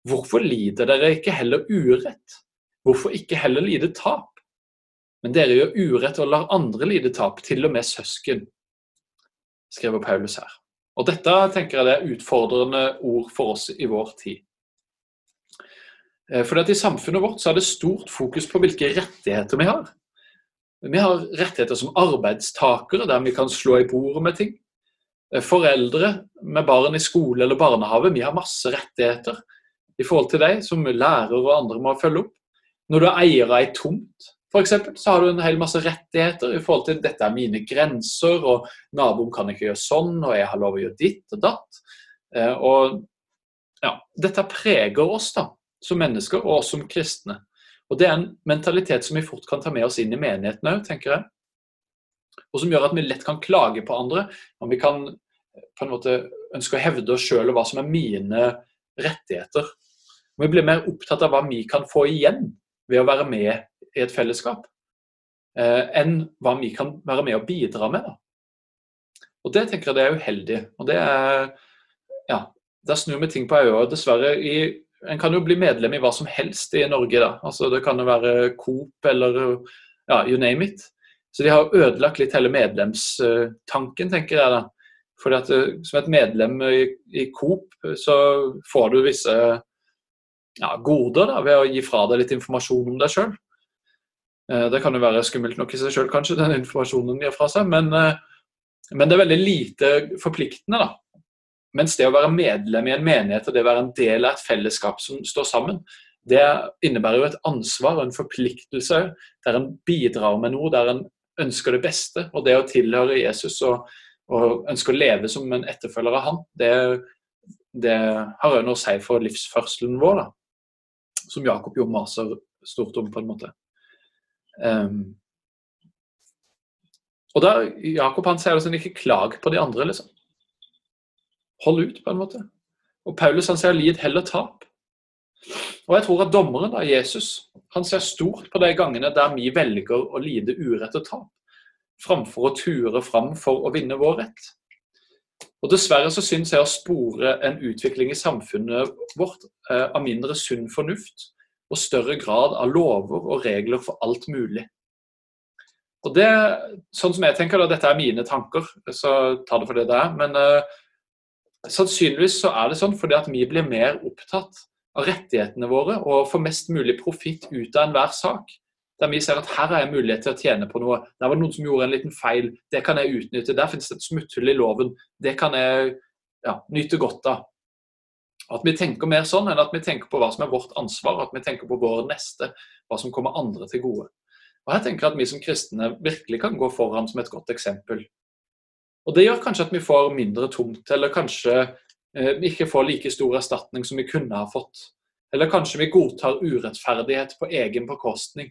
Hvorfor lider dere ikke heller urett? Hvorfor ikke heller lide tap? Men dere gjør urett og lar andre lide tap, til og med søsken, skriver Paulus her. Og Dette tenker jeg det er utfordrende ord for oss i vår tid. Fordi for I samfunnet vårt så er det stort fokus på hvilke rettigheter vi har. Vi har rettigheter som arbeidstakere, der vi kan slå i bordet med ting. Eh, foreldre med barn i skole eller barnehage, vi har masse rettigheter i forhold til deg, som lærer og andre må følge opp. Når du er eier av ei tomt, f.eks., så har du en hel masse rettigheter i forhold til dette er mine grenser, og naboen kan ikke gjøre sånn, og jeg har lov å gjøre ditt og datt. Eh, og ja, Dette preger oss da, som mennesker og oss som kristne. Og Det er en mentalitet som vi fort kan ta med oss inn i menigheten òg, tenker jeg. Og som gjør at vi lett kan klage på andre. Og vi kan på en måte ønske å hevde oss sjøl og hva som er mine rettigheter. Og vi blir mer opptatt av hva vi kan få igjen ved å være med i et fellesskap, eh, enn hva vi kan være med og bidra med. Og Det tenker jeg det er uheldig. Og det er, ja, Der snur vi ting på øyet. Dessverre, i en kan jo bli medlem i hva som helst i Norge. da. Altså Det kan jo være Coop eller ja, you name it. Så de har ødelagt litt hele medlemstanken, tenker jeg. da. Fordi at eh, Som et medlem i, i Coop så får du visse ja, goder da, ved å gi fra deg litt informasjon om deg sjøl. Eh, det kan jo være skummelt nok i seg sjøl, kanskje, den informasjonen de gir fra seg. Men, eh, men, det er veldig lite forpliktende. da. Mens det å være medlem i en menighet og det å være en del av et fellesskap som står sammen, det innebærer jo et ansvar og en forpliktelse der en bidrar med noe, der en ønsker det beste. Og det å tilhøre Jesus og, og ønske å leve som en etterfølger av han, det, det har jo noe å si for livsførselen vår, da. Som Jakob jo maser stort om, på en måte. Um, og da, Jakob han sier liksom ikke klag på de andre, liksom. Hold ut, på en måte. Og Paulus han sier lid heller tap. Og jeg tror at dommeren, da, Jesus, han ser stort på de gangene der vi velger å lide urett og tap, framfor å ture fram for å vinne vår rett. Og Dessverre så syns jeg å spore en utvikling i samfunnet vårt eh, av mindre sunn fornuft og større grad av lover og regler for alt mulig. Og det, sånn som jeg tenker da, Dette er mine tanker, så ta det for det det er. Men uh, sannsynligvis så er det sånn fordi at vi blir mer opptatt av rettighetene våre og får mest mulig profitt ut av enhver sak. Der vi ser at her er jeg mulighet til å tjene på noe. Der var det noen som gjorde en liten feil. Det kan jeg utnytte. Der finnes det et smutthull i loven. Det kan jeg ja, nyte godt av. At vi tenker mer sånn enn at vi tenker på hva som er vårt ansvar, at vi tenker på vår neste, hva som kommer andre til gode. Og jeg tenker at Vi som kristne virkelig kan gå foran som et godt eksempel. Og Det gjør kanskje at vi får mindre tomt, eller kanskje eh, vi ikke får like stor erstatning som vi kunne ha fått. Eller kanskje vi godtar urettferdighet på egen bekostning.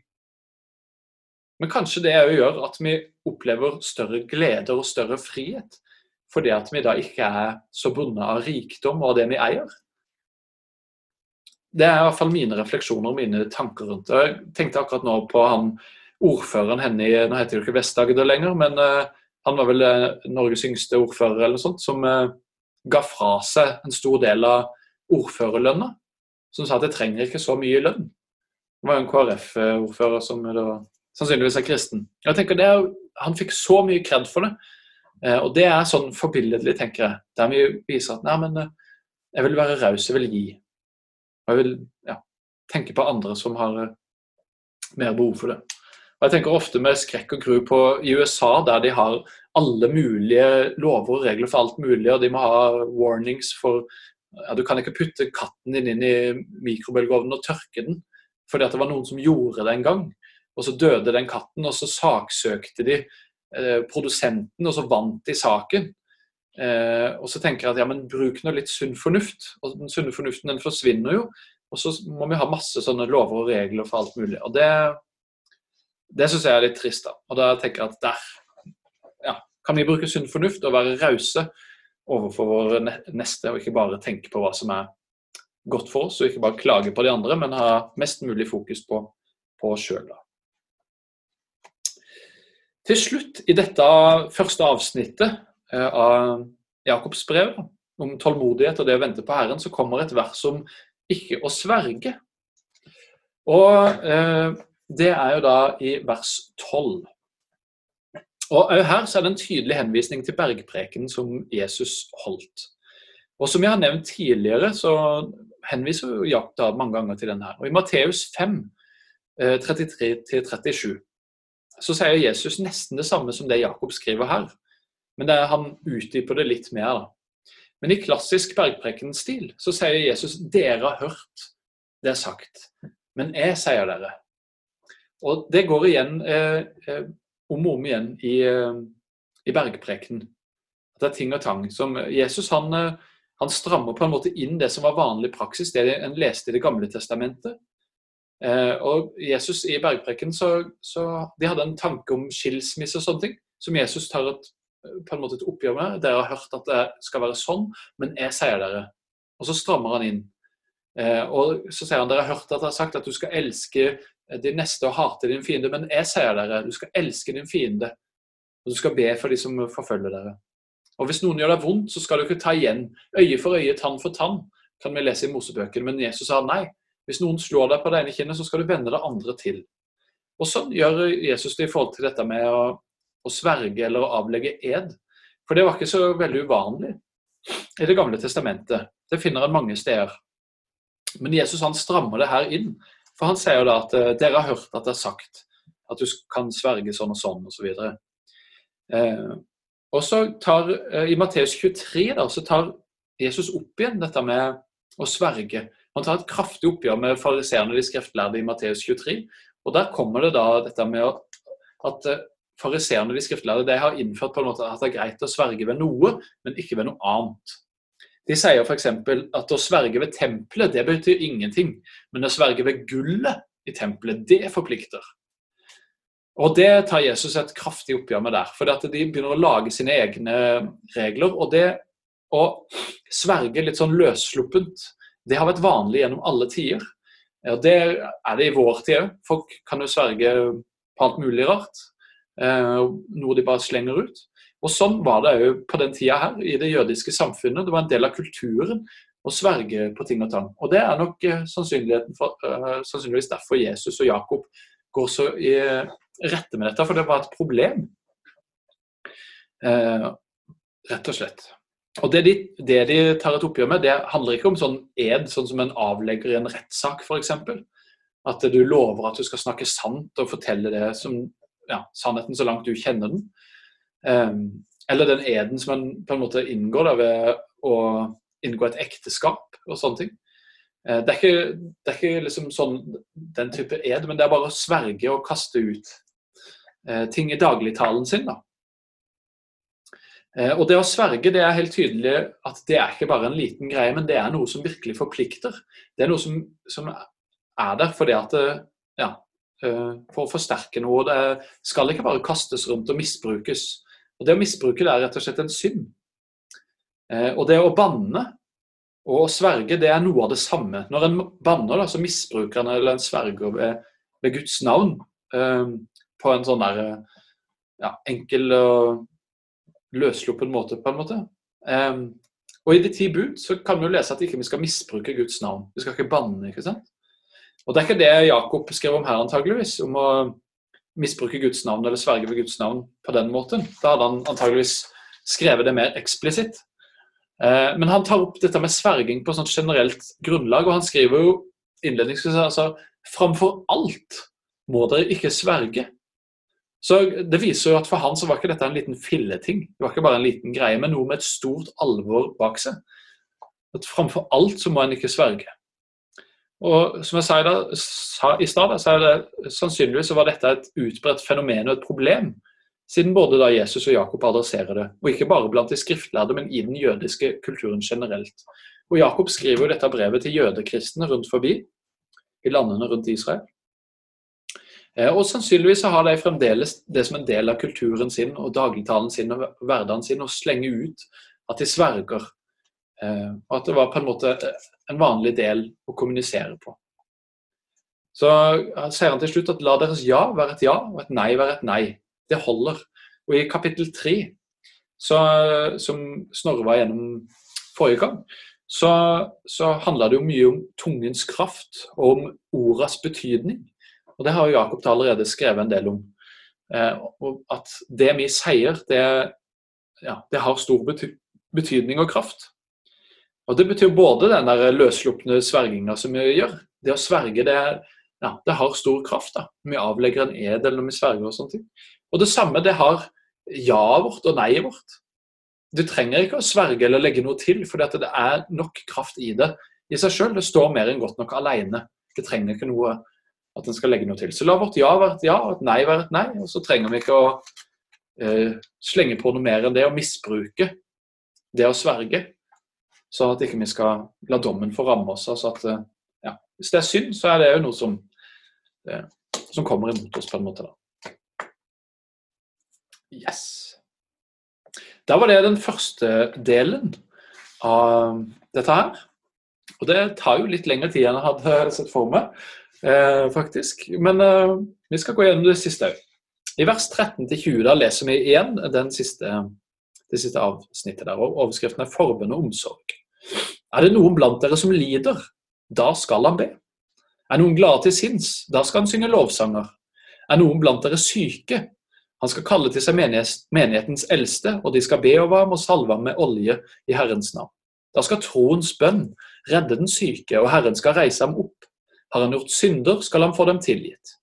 Men kanskje det òg gjør at vi opplever større glede og større frihet. Fordi at vi da ikke er så bundet av rikdom og det vi eier. Det er i hvert fall mine refleksjoner og mine tanker rundt det. Jeg tenkte akkurat nå på han ordføreren henne i Nå heter det ikke Vest-Agder lenger, men uh, han var vel uh, Norges yngste ordfører eller noe sånt, som uh, ga fra seg en stor del av ordførerlønna. Som sa at jeg trenger ikke så mye lønn. Det var jo en KrF-ordfører som da sannsynligvis er kristen. Jeg tenker det, Han fikk så mye kred for det. Eh, og det er sånn forbilledlig, tenker jeg. Der vi viser at nei, men eh, jeg vil være raus, jeg vil gi. Og jeg vil ja, tenke på andre som har eh, mer behov for det. Og Jeg tenker ofte med skrekk og gru på i USA, der de har alle mulige lover og regler for alt mulig, og de må ha warnings for ja, Du kan ikke putte katten din inn i mikrobølgeovnen og tørke den, fordi at det var noen som gjorde det en gang. Og så døde den katten, og så saksøkte de eh, produsenten, og så vant de saken. Eh, og så tenker jeg at ja, men bruk nå litt sunn fornuft. Og den sunne fornuften den forsvinner jo. Og så må vi ha masse sånne lover og regler for alt mulig. Og det, det syns jeg er litt trist. da. Og da tenker jeg at der ja, kan vi bruke sunn fornuft og være rause overfor våre neste, og ikke bare tenke på hva som er godt for oss, og ikke bare klage på de andre, men ha mest mulig fokus på, på oss sjøl. Til slutt i dette første avsnittet av Jakobs brev om tålmodighet og det å vente på Herren, så kommer et vers om ikke å sverge. Og eh, det er jo da i vers 12. Og Her så er det en tydelig henvisning til bergprekenen som Jesus holdt. Og Som jeg har nevnt tidligere, så henviser Jakob da mange ganger til den her. Og I Matteus 5, 33-37 så sier Jesus nesten det samme som det Jakob skriver her. Men det er, han utdyper det litt mer. da. Men i klassisk bergprekenstil så sier Jesus dere har hørt det er sagt, men jeg sier dere. Og det går igjen eh, eh, om og om igjen i, eh, i bergprekenen. Det er ting og tang. Som Jesus han, eh, han strammer på en måte inn det som var vanlig praksis, det en leste i Det gamle testamentet. Eh, og Jesus i bergpreken så, så, de hadde en tanke om skilsmisse og sånne ting, som Jesus tar et, på en måte et oppgjør med. Dere har hørt at det skal være sånn, men jeg sier dere. Og så strammer han inn. Eh, og så sier han dere har hørt at jeg har sagt at du skal elske din neste og hate din fiende, men jeg sier dere du skal elske din fiende. Og du skal be for de som forfølger dere. Og hvis noen gjør deg vondt, så skal du ikke ta igjen. Øye for øye, tann for tann, kan vi lese i Mosebøkene. Men Jesus sa nei, hvis noen slår deg på det ene kinnet, så skal du vende det andre til. Og Sånn gjør Jesus det i forhold til dette med å, å sverge eller å avlegge ed. For det var ikke så veldig uvanlig i Det gamle testamentet. Det finner en mange steder. Men Jesus han strammer det her inn. For han sier jo da at uh, dere har hørt at det er sagt at du kan sverge sånn og sånn osv. Og, så uh, og så tar, uh, I Matteus 23 da, så tar Jesus opp igjen dette med å sverge. Han tar et kraftig oppgjør med fariseerne de skriftlærde i Matteus 23. Og Der kommer det da dette med at eh, fariseerne de skriftlærde de har innført på en måte at det er greit å sverge ved noe, men ikke ved noe annet. De sier f.eks. at å sverge ved tempelet det betyr ingenting, men å sverge ved gullet i tempelet, det forplikter. Og det tar Jesus et kraftig oppgjør med der. For de begynner å lage sine egne regler. Og det å sverge litt sånn løssluppent, det har vært vanlig gjennom alle tider. Og det er det i vår tid òg. Folk kan jo sverge på alt mulig rart. Eh, noe de bare slenger ut. Og Sånn var det òg på den tida her i det jødiske samfunnet. Det var en del av kulturen å sverge på ting og tang. Og Det er nok sannsynligheten for, uh, sannsynligvis derfor Jesus og Jakob går så i rette med dette, for det var et problem. Eh, rett og slett. Og det de, det de, tar et oppgjør med, det handler ikke om sånn ed, sånn som en avlegger i en rettssak f.eks. At du lover at du skal snakke sant og fortelle det som ja, sannheten så langt du kjenner den. Um, eller den eden som en på en måte inngår da, ved å inngå et ekteskap og sånne ting. Uh, det er ikke, det er ikke liksom sånn den type ed, men det er bare å sverge og kaste ut uh, ting i dagligtalen sin. da. Eh, og det å sverge det er helt tydelig at det er ikke bare en liten greie, men det er noe som virkelig forplikter. Det er noe som, som er der fordi at det, ja, for å forsterke noe. Det skal ikke bare kastes rundt og misbrukes. Og Det å misbruke det er rett og slett en synd. Eh, og det å banne og sverge det er noe av det samme. Når en banner, da, så misbruker en eller en sverger ved, ved Guds navn på en sånn der ja, enkel og løssluppen måte, på en måte. Og i de ti bud så kan vi jo lese at ikke vi skal misbruke Guds navn. Vi skal ikke banne. ikke sant? Og Det er ikke det Jakob skrev om her, antageligvis, om å misbruke Guds navn eller sverge ved Guds navn på den måten. Da hadde han antageligvis skrevet det mer eksplisitt. Uh, men han tar opp dette med sverging på sånt generelt grunnlag, og han skriver jo innledningsvis altså framfor alt må dere ikke sverge, så Det viser jo at for han så var ikke dette en liten filleting. Det var ikke bare en liten greie, men noe med et stort alvor bak seg. At Framfor alt så må en ikke sverge. Og som jeg sa, da, sa i stad, sannsynligvis var dette et utbredt fenomen og et problem. Siden både da Jesus og Jakob adresserer det, og ikke bare blant de skriftlærde, men i den jødiske kulturen generelt. Og Jakob skriver jo dette brevet til jødekristne rundt forbi, i landene rundt Israel. Eh, og sannsynligvis har de fremdeles det som en del av kulturen sin og dagligtalen sin og hverdagen sin å slenge ut at de sverger. Eh, og at det var på en måte en vanlig del å kommunisere på. Så sier han til slutt at la deres ja være et ja, og et nei være et nei. Det holder. Og i kapittel tre, som Snorre var gjennom forrige gang, så, så handla det jo mye om tungens kraft og om ordas betydning. Og Det har jo Jakob allerede skrevet en del om. Eh, at det vi sier, det, ja, det har stor bety betydning og kraft. Og Det betyr både den der løsslupne sverginga som vi gjør. Det å sverge, det, ja, det har stor kraft. da. Vi avlegger en edel når vi sverger og sånne ting. Og det samme det har ja-et vårt og nei-et vårt. Du trenger ikke å sverge eller legge noe til, for det er nok kraft i det i seg sjøl. Det står mer enn godt nok alene. Det trenger ikke noe at en skal legge noe til. Så la vårt ja være et ja og et nei være et nei. Og så trenger vi ikke å uh, slenge på noe mer enn det å misbruke det å sverge. Sånn at ikke vi skal la dommen få ramme oss. Altså at, eh, ja, hvis det er synd, så er det jo noe som, det, som kommer imot oss på en måte. da. Yes. Da var det den første delen av dette her. Og det tar jo litt lengre tid enn jeg hadde sett for meg eh, faktisk. Men eh, vi skal gå gjennom det siste òg. I vers 13-20 da leser vi igjen den siste, det siste avsnittet der. og Overskriften er 'Forbund og omsorg'. Er det noen blant dere som lider? Da skal han be. Er noen glade til sinns? Da skal han synge lovsanger. Er noen blant dere syke? Han skal kalle til seg menighetens eldste, og de skal be over ham og salve ham med olje i Herrens navn. Da skal troens bønn redde den syke, og Herren skal reise ham opp. Har han gjort synder, skal han få dem tilgitt.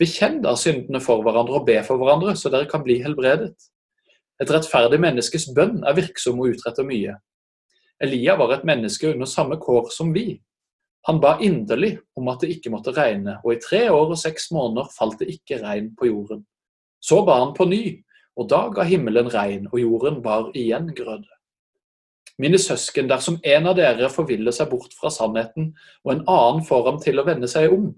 Bekjenn da syndene for hverandre og be for hverandre, så dere kan bli helbredet. Et rettferdig menneskes bønn er virksom og utretter mye. Elia var et menneske under samme kår som vi. Han ba inderlig om at det ikke måtte regne, og i tre år og seks måneder falt det ikke regn på jorden. Så ba han på ny, og da ga himmelen regn, og jorden bar igjen grøde. Mine søsken, dersom en av dere forviller seg bort fra sannheten, og en annen får ham til å vende seg om,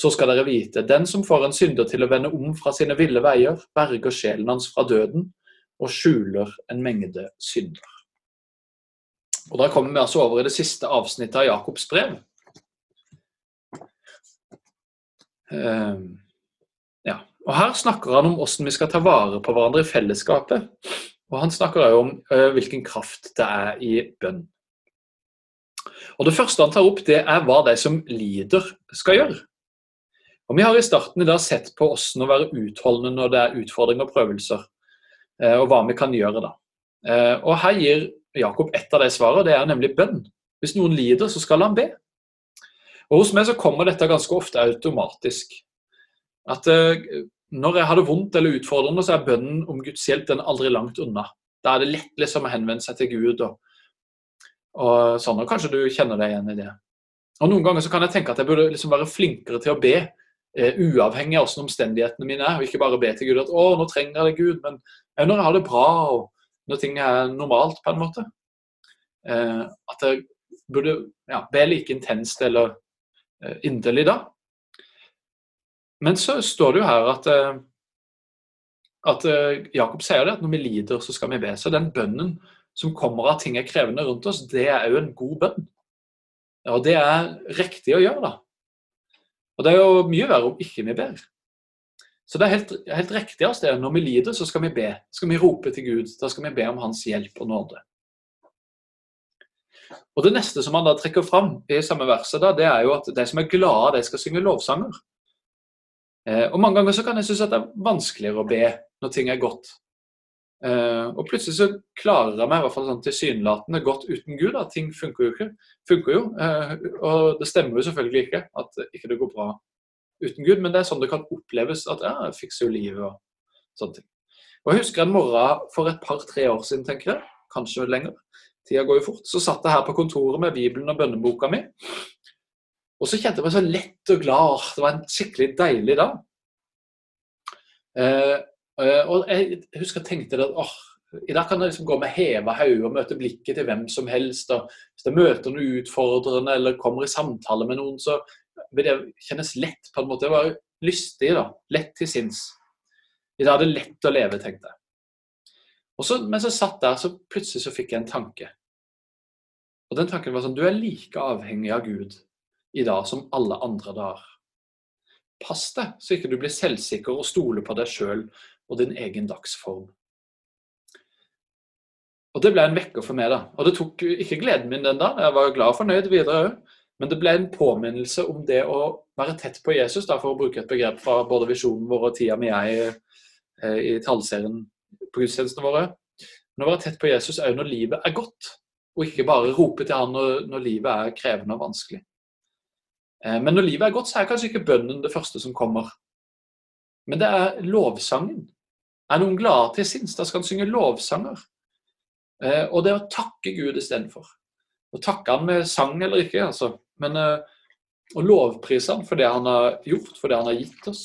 Så skal dere vite, den som får en synder til å vende om fra sine ville veier, berger sjelen hans fra døden og skjuler en mengde synder. Og Da kommer vi altså over i det siste avsnittet av Jakobs brev. Uh, ja. Og Her snakker han om hvordan vi skal ta vare på hverandre i fellesskapet. Og Han snakker også om uh, hvilken kraft det er i bønn. Og Det første han tar opp, det er hva de som lider, skal gjøre. Og Vi har i starten i dag sett på hvordan å være utholdende når det er utfordringer og prøvelser, uh, og hva vi kan gjøre da. Og Her gir Jakob ett av de svarene, det er nemlig bønn. Hvis noen lider, så skal han be. Og Hos meg så kommer dette ganske ofte automatisk. At eh, Når jeg har det vondt eller utfordrende, så er bønnen om Guds hjelp den aldri langt unna. Da er det lett liksom å henvende seg til Gud. og, og sånn, og Kanskje du kjenner deg igjen i det. Og Noen ganger så kan jeg tenke at jeg burde liksom være flinkere til å be, eh, uavhengig av hvordan omstendighetene mine er. og Ikke bare be til Gud at 'Å, nå trenger jeg deg, Gud', men når jeg har det bra. og når ting er normalt, på en måte. Eh, at jeg burde ja, be like intenst eller eh, inderlig da. Men så står det jo her at, eh, at eh, Jakob sier det, at når vi lider, så skal vi be. Så den bønnen som kommer av ting er krevende rundt oss, det er jo en god bønn. Og det er riktig å gjøre, da. Og det er jo mye verre om ikke vi ber. Så det er helt, helt riktig av sted. Når vi lider, så skal vi be. skal vi rope til Gud. Da skal vi be om hans hjelp og nåde. Og Det neste som han da trekker fram i samme verset, da, det er jo at de som er glade, de skal synge lovsanger. Eh, og Mange ganger så kan jeg synes at det er vanskeligere å be når ting er godt. Eh, og plutselig så klarer jeg meg i hvert fall sånn tilsynelatende godt uten Gud. at Ting funker jo ikke. Funker jo, eh, og det stemmer jo selvfølgelig ikke at ikke det går bra uten Gud, men det er sånn det kan oppleves at ja, jeg fikser jo livet og sånne ting. Og Jeg husker en morgen for et par-tre år siden, tenker jeg, kanskje lenger, tida går jo fort, så satt jeg her på kontoret med Bibelen og bønneboka mi. Og så kjente jeg meg så lett og glad. Det var en skikkelig deilig dag. Eh, eh og jeg husker jeg tenkte at åh, i dag kan jeg liksom gå med heva hode og møte blikket til hvem som helst. og Hvis jeg møter noe utfordrende eller kommer i samtale med noen, så vil det kjennes lett på en måte. det var lystig, da. Lett til sinns. Er det lett å leve, tenkte jeg. Og så, mens jeg satt der, så plutselig så fikk jeg en tanke. Og den tanken var sånn Du er like avhengig av Gud i dag som alle andre dager. Pass deg så ikke du blir selvsikker og stoler på deg sjøl og din egen dagsform. Og Det ble en vekker for meg. da. Og Det tok ikke gleden min den dagen. Jeg var glad og fornøyd videre òg. Men det ble en påminnelse om det å være tett på Jesus, da, for å bruke et begrep fra både visjonen vår og tida mi jeg i, eh, i tallserien på gudstjenestene våre. Men å være tett på Jesus òg når livet er godt, og ikke bare rope til han når, når livet er krevende og vanskelig. Eh, men når livet er godt, så er kanskje ikke bønnen det første som kommer. Men det er lovsangen. Er noen glade til sinns, da skal han synge lovsanger. Eh, og det å takke Gud istedenfor. Å takke han med sang eller ikke, altså. Men å lovprise han for det han har gjort, for det han har gitt oss.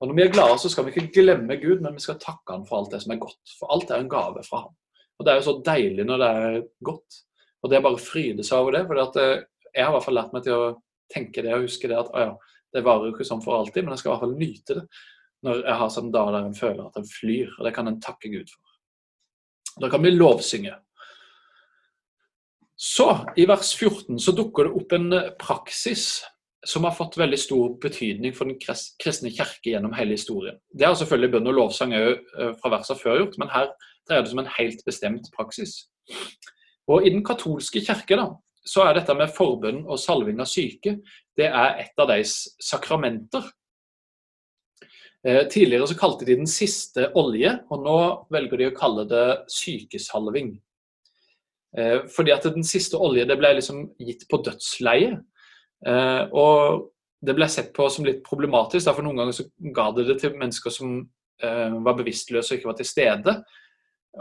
Og Når vi er glade, så skal vi ikke glemme Gud, men vi skal takke han for alt det som er godt. For alt er en gave fra ham. Og Det er jo så deilig når det er godt. Og det er bare å fryde seg over det. For uh, jeg har i hvert fall lært meg til å tenke det og huske det at å ja, det varer jo ikke sånn for alltid, men jeg skal i hvert fall nyte det når jeg har sånn dag der en føler at en flyr. Og det kan en takke Gud for. Da kan vi lovsynge. Så, i vers 14, så dukker det opp en eh, praksis som har fått veldig stor betydning for den kristne kirke gjennom hele historien. Det har selvfølgelig bønn og lovsang òg eh, fra versene før gjort, men her dreier det seg om en helt bestemt praksis. Og I den katolske kirke da, så er dette med forbønn og salving av syke det er et av deres sakramenter. Eh, tidligere så kalte de den siste olje, og nå velger de å kalle det sykesalving. Eh, fordi at den siste olje det ble liksom gitt på dødsleie. Eh, og det ble sett på som litt problematisk, for noen ganger så ga det det til mennesker som eh, var bevisstløse og ikke var til stede.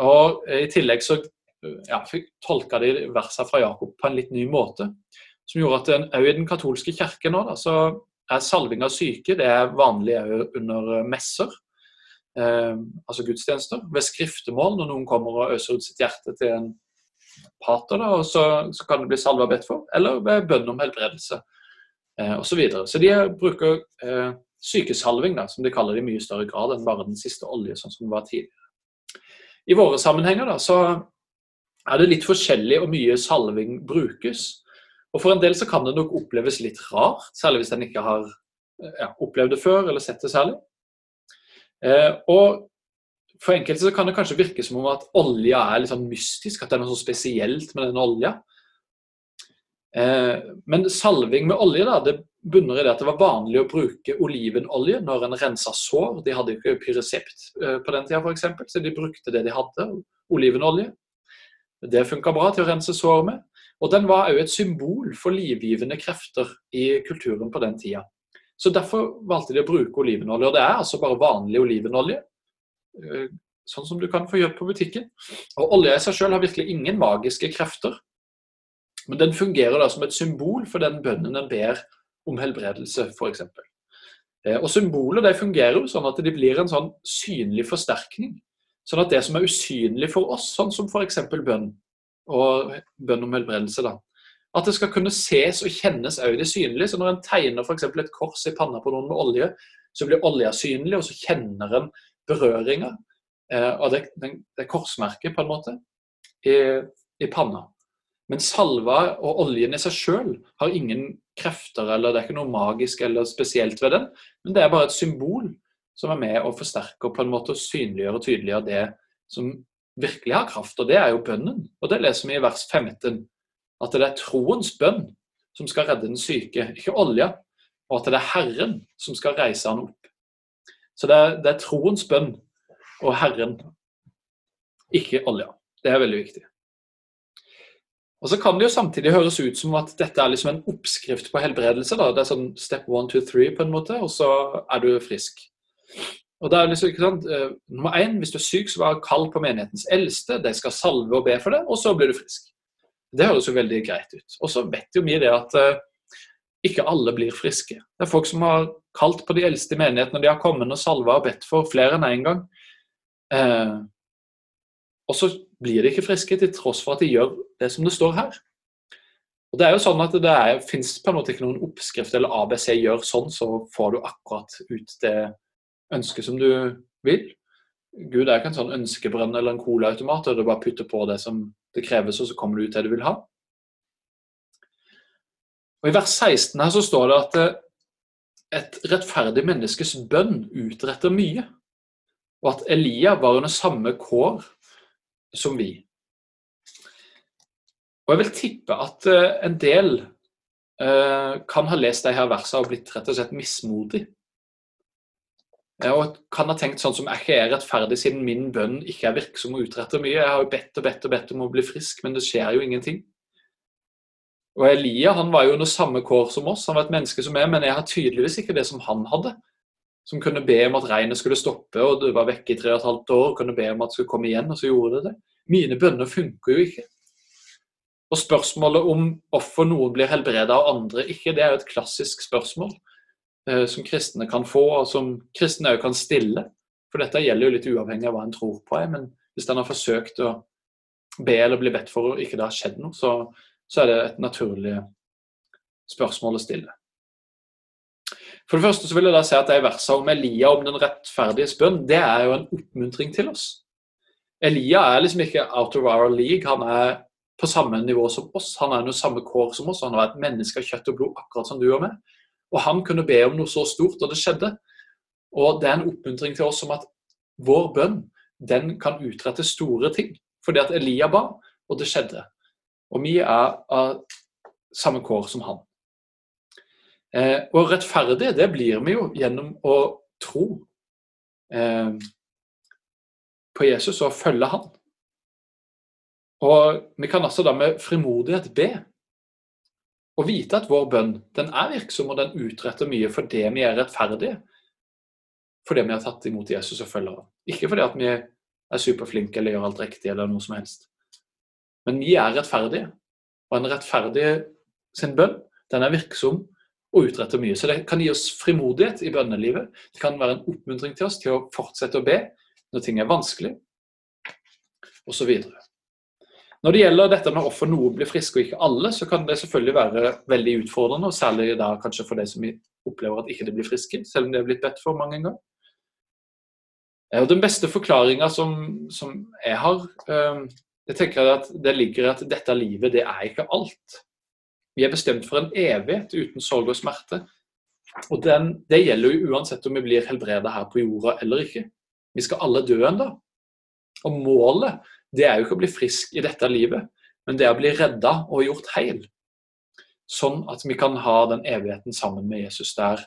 Og i tillegg så ja, tolka de versene fra Jakob på en litt ny måte. Som gjorde at òg i den katolske kirke nå, da, så er salving av syke det er vanlig under messer. Eh, altså gudstjenester. Ved skriftemål, når noen kommer og øser ut sitt hjerte til en pater, da, og så, så, kan det bli salva bedt for, eller ved bønn om helbredelse. eh, osv. Så, videre. så de bruker eh, sykesalving, da, som de kaller det i mye større grad enn bare den siste olje, sånn som det var tidligere. I våre sammenhenger da, så er det litt forskjellig hvor mye salving brukes. Og For en del så kan det nok oppleves litt rart, særlig hvis en ikke har ja, opplevd det før eller sett det særlig. Eh, og For enkelte så kan det kanskje virke som om at olja er litt sånn mystisk, at det er noe så spesielt med den olja. Eh, men salving med olje da, det bunner i det at det var vanlig å bruke olivenolje når en rensa sår. De hadde jo ikke pyresept eh, på den tida, f.eks., så de brukte det de hadde, olivenolje. Det funka bra til å rense sår med. Og den var òg et symbol for livgivende krefter i kulturen på den tida. Så Derfor valgte de å bruke olivenolje. Og det er altså bare vanlig olivenolje. Eh, sånn som du kan få kjøpt på butikken. Og Olja i seg selv har virkelig ingen magiske krefter. Men den fungerer da som et symbol for den bønnen en ber om helbredelse, f.eks. Eh, og Symboler de fungerer jo sånn at de blir en sånn synlig forsterkning. Sånn at det som er usynlig for oss, sånn som f.eks. bønn og bønn om helbredelse, da, at det skal kunne ses og kjennes òg det synlige. Så når en tegner f.eks. et kors i panna på noen med olje, så blir olja synlig, og så kjenner en berøringa eh, det, det, det, korsmerket, på en måte, i, i, panna. Men salva og oljen i seg sjøl har ingen krefter, eller det er ikke noe magisk eller spesielt ved den, men det er bare et symbol som er med å forsterke og på en måte synliggjøre og tydeliggjøre det som virkelig har kraft, og det er jo bønnen. Og det leser vi i vers 15 at det er troens bønn som skal redde den syke, ikke olja. Og at det er Herren som skal reise han opp. Så det er, det er troens bønn og Herren, ikke olja. Det er veldig viktig. Og så kan det jo samtidig høres ut som at dette er liksom en oppskrift på helbredelse. Da. Det er sånn step one, two, three på en måte, og så er du frisk. Og det er liksom, ikke sant, uh, Nummer én, hvis du er syk, så vær kall på menighetens eldste. De skal salve og be for det, og så blir du frisk. Det høres jo veldig greit ut. Og så vet jo vi det at uh, ikke alle blir friske. Det er folk som har kalt på de eldste i menigheten, og de har kommet og salva og bedt for flere enn én en gang. Eh, og så blir de ikke friske til tross for at de gjør det som det står her. Og Det er jo sånn at det er, finnes på en måte ikke noen oppskrift eller ABC gjør sånn, så får du akkurat ut det ønsket som du vil. Gud er ikke en sånn ønskebrønn eller en colaautomat, og du bare putter på det som det kreves, og så kommer du ut det du vil ha. Og I vers 16 her så står det at eh, et rettferdig menneskes bønn utretter mye, og at Elia var under samme kår som vi. Og Jeg vil tippe at eh, en del eh, kan ha lest de her versene og blitt rett og slett mismodig. Og kan ha tenkt sånn som er ikke er rettferdig siden min bønn ikke er virksom og utretter mye. Jeg har jo bedt og bedt og bedt om å bli frisk, men det skjer jo ingenting. Og Elia han var jo under samme kår som oss, han var et menneske som er, men jeg har tydeligvis ikke det som han hadde. Som kunne be om at regnet skulle stoppe, og det var vekke i tre og et halvt år, kunne be om at det skulle komme igjen, og så gjorde det det. Mine bønner funker jo ikke. Og spørsmålet om hvorfor noen blir helbreda og andre ikke, det er jo et klassisk spørsmål. Eh, som kristne kan få, og som kristne òg kan stille. For dette gjelder jo litt uavhengig av hva en tror på. Men hvis en har forsøkt å be eller bli bedt for og ikke det har skjedd noe, så, så er det et naturlig spørsmål å stille. For det første så vil jeg da si at de versene om Elia om den rettferdige bønn, det er jo en oppmuntring til oss. Elia er liksom ikke out of our league. Han er på samme nivå som oss. Han er under samme kår som oss. Han har vært menneske av kjøtt og blod, akkurat som du og meg. Og han kunne be om noe så stort, og det skjedde. Og det er en oppmuntring til oss om at vår bønn den kan utrette store ting. Fordi at Elia ba, og det skjedde. Og vi er av samme kår som han. Eh, og rettferdige, det blir vi jo gjennom å tro eh, på Jesus og følge han. Og vi kan altså da med frimodighet be og vite at vår bønn den er virksom og den utretter mye fordi vi er rettferdige. Fordi vi har tatt imot Jesus og følger ham. Ikke fordi at vi er superflinke eller gjør alt riktig eller noe som helst. Men vi er rettferdige. Og en rettferdig sin bønn den er virksom og utretter mye. Så det kan gi oss frimodighet i bønnelivet. Det kan være en oppmuntring til oss til å fortsette å be når ting er vanskelig, osv. Når det gjelder dette med hvorfor noen blir friske og ikke alle, så kan det selvfølgelig være veldig utfordrende, og særlig da kanskje for de som opplever at ikke de blir friske, selv om de har blitt bedt for mange ganger. Og Den beste forklaringa som, som, jeg har, eh, jeg tenker at det ligger at dette livet, det er ikke alt. Vi er bestemt for en evighet uten sorg og smerte. Og den, Det gjelder jo uansett om vi blir helbreda her på jorda eller ikke. Vi skal alle dø en. Og målet det er jo ikke å bli frisk i dette livet, men det er å bli redda og gjort heil. Sånn at vi kan ha den evigheten sammen med Jesus der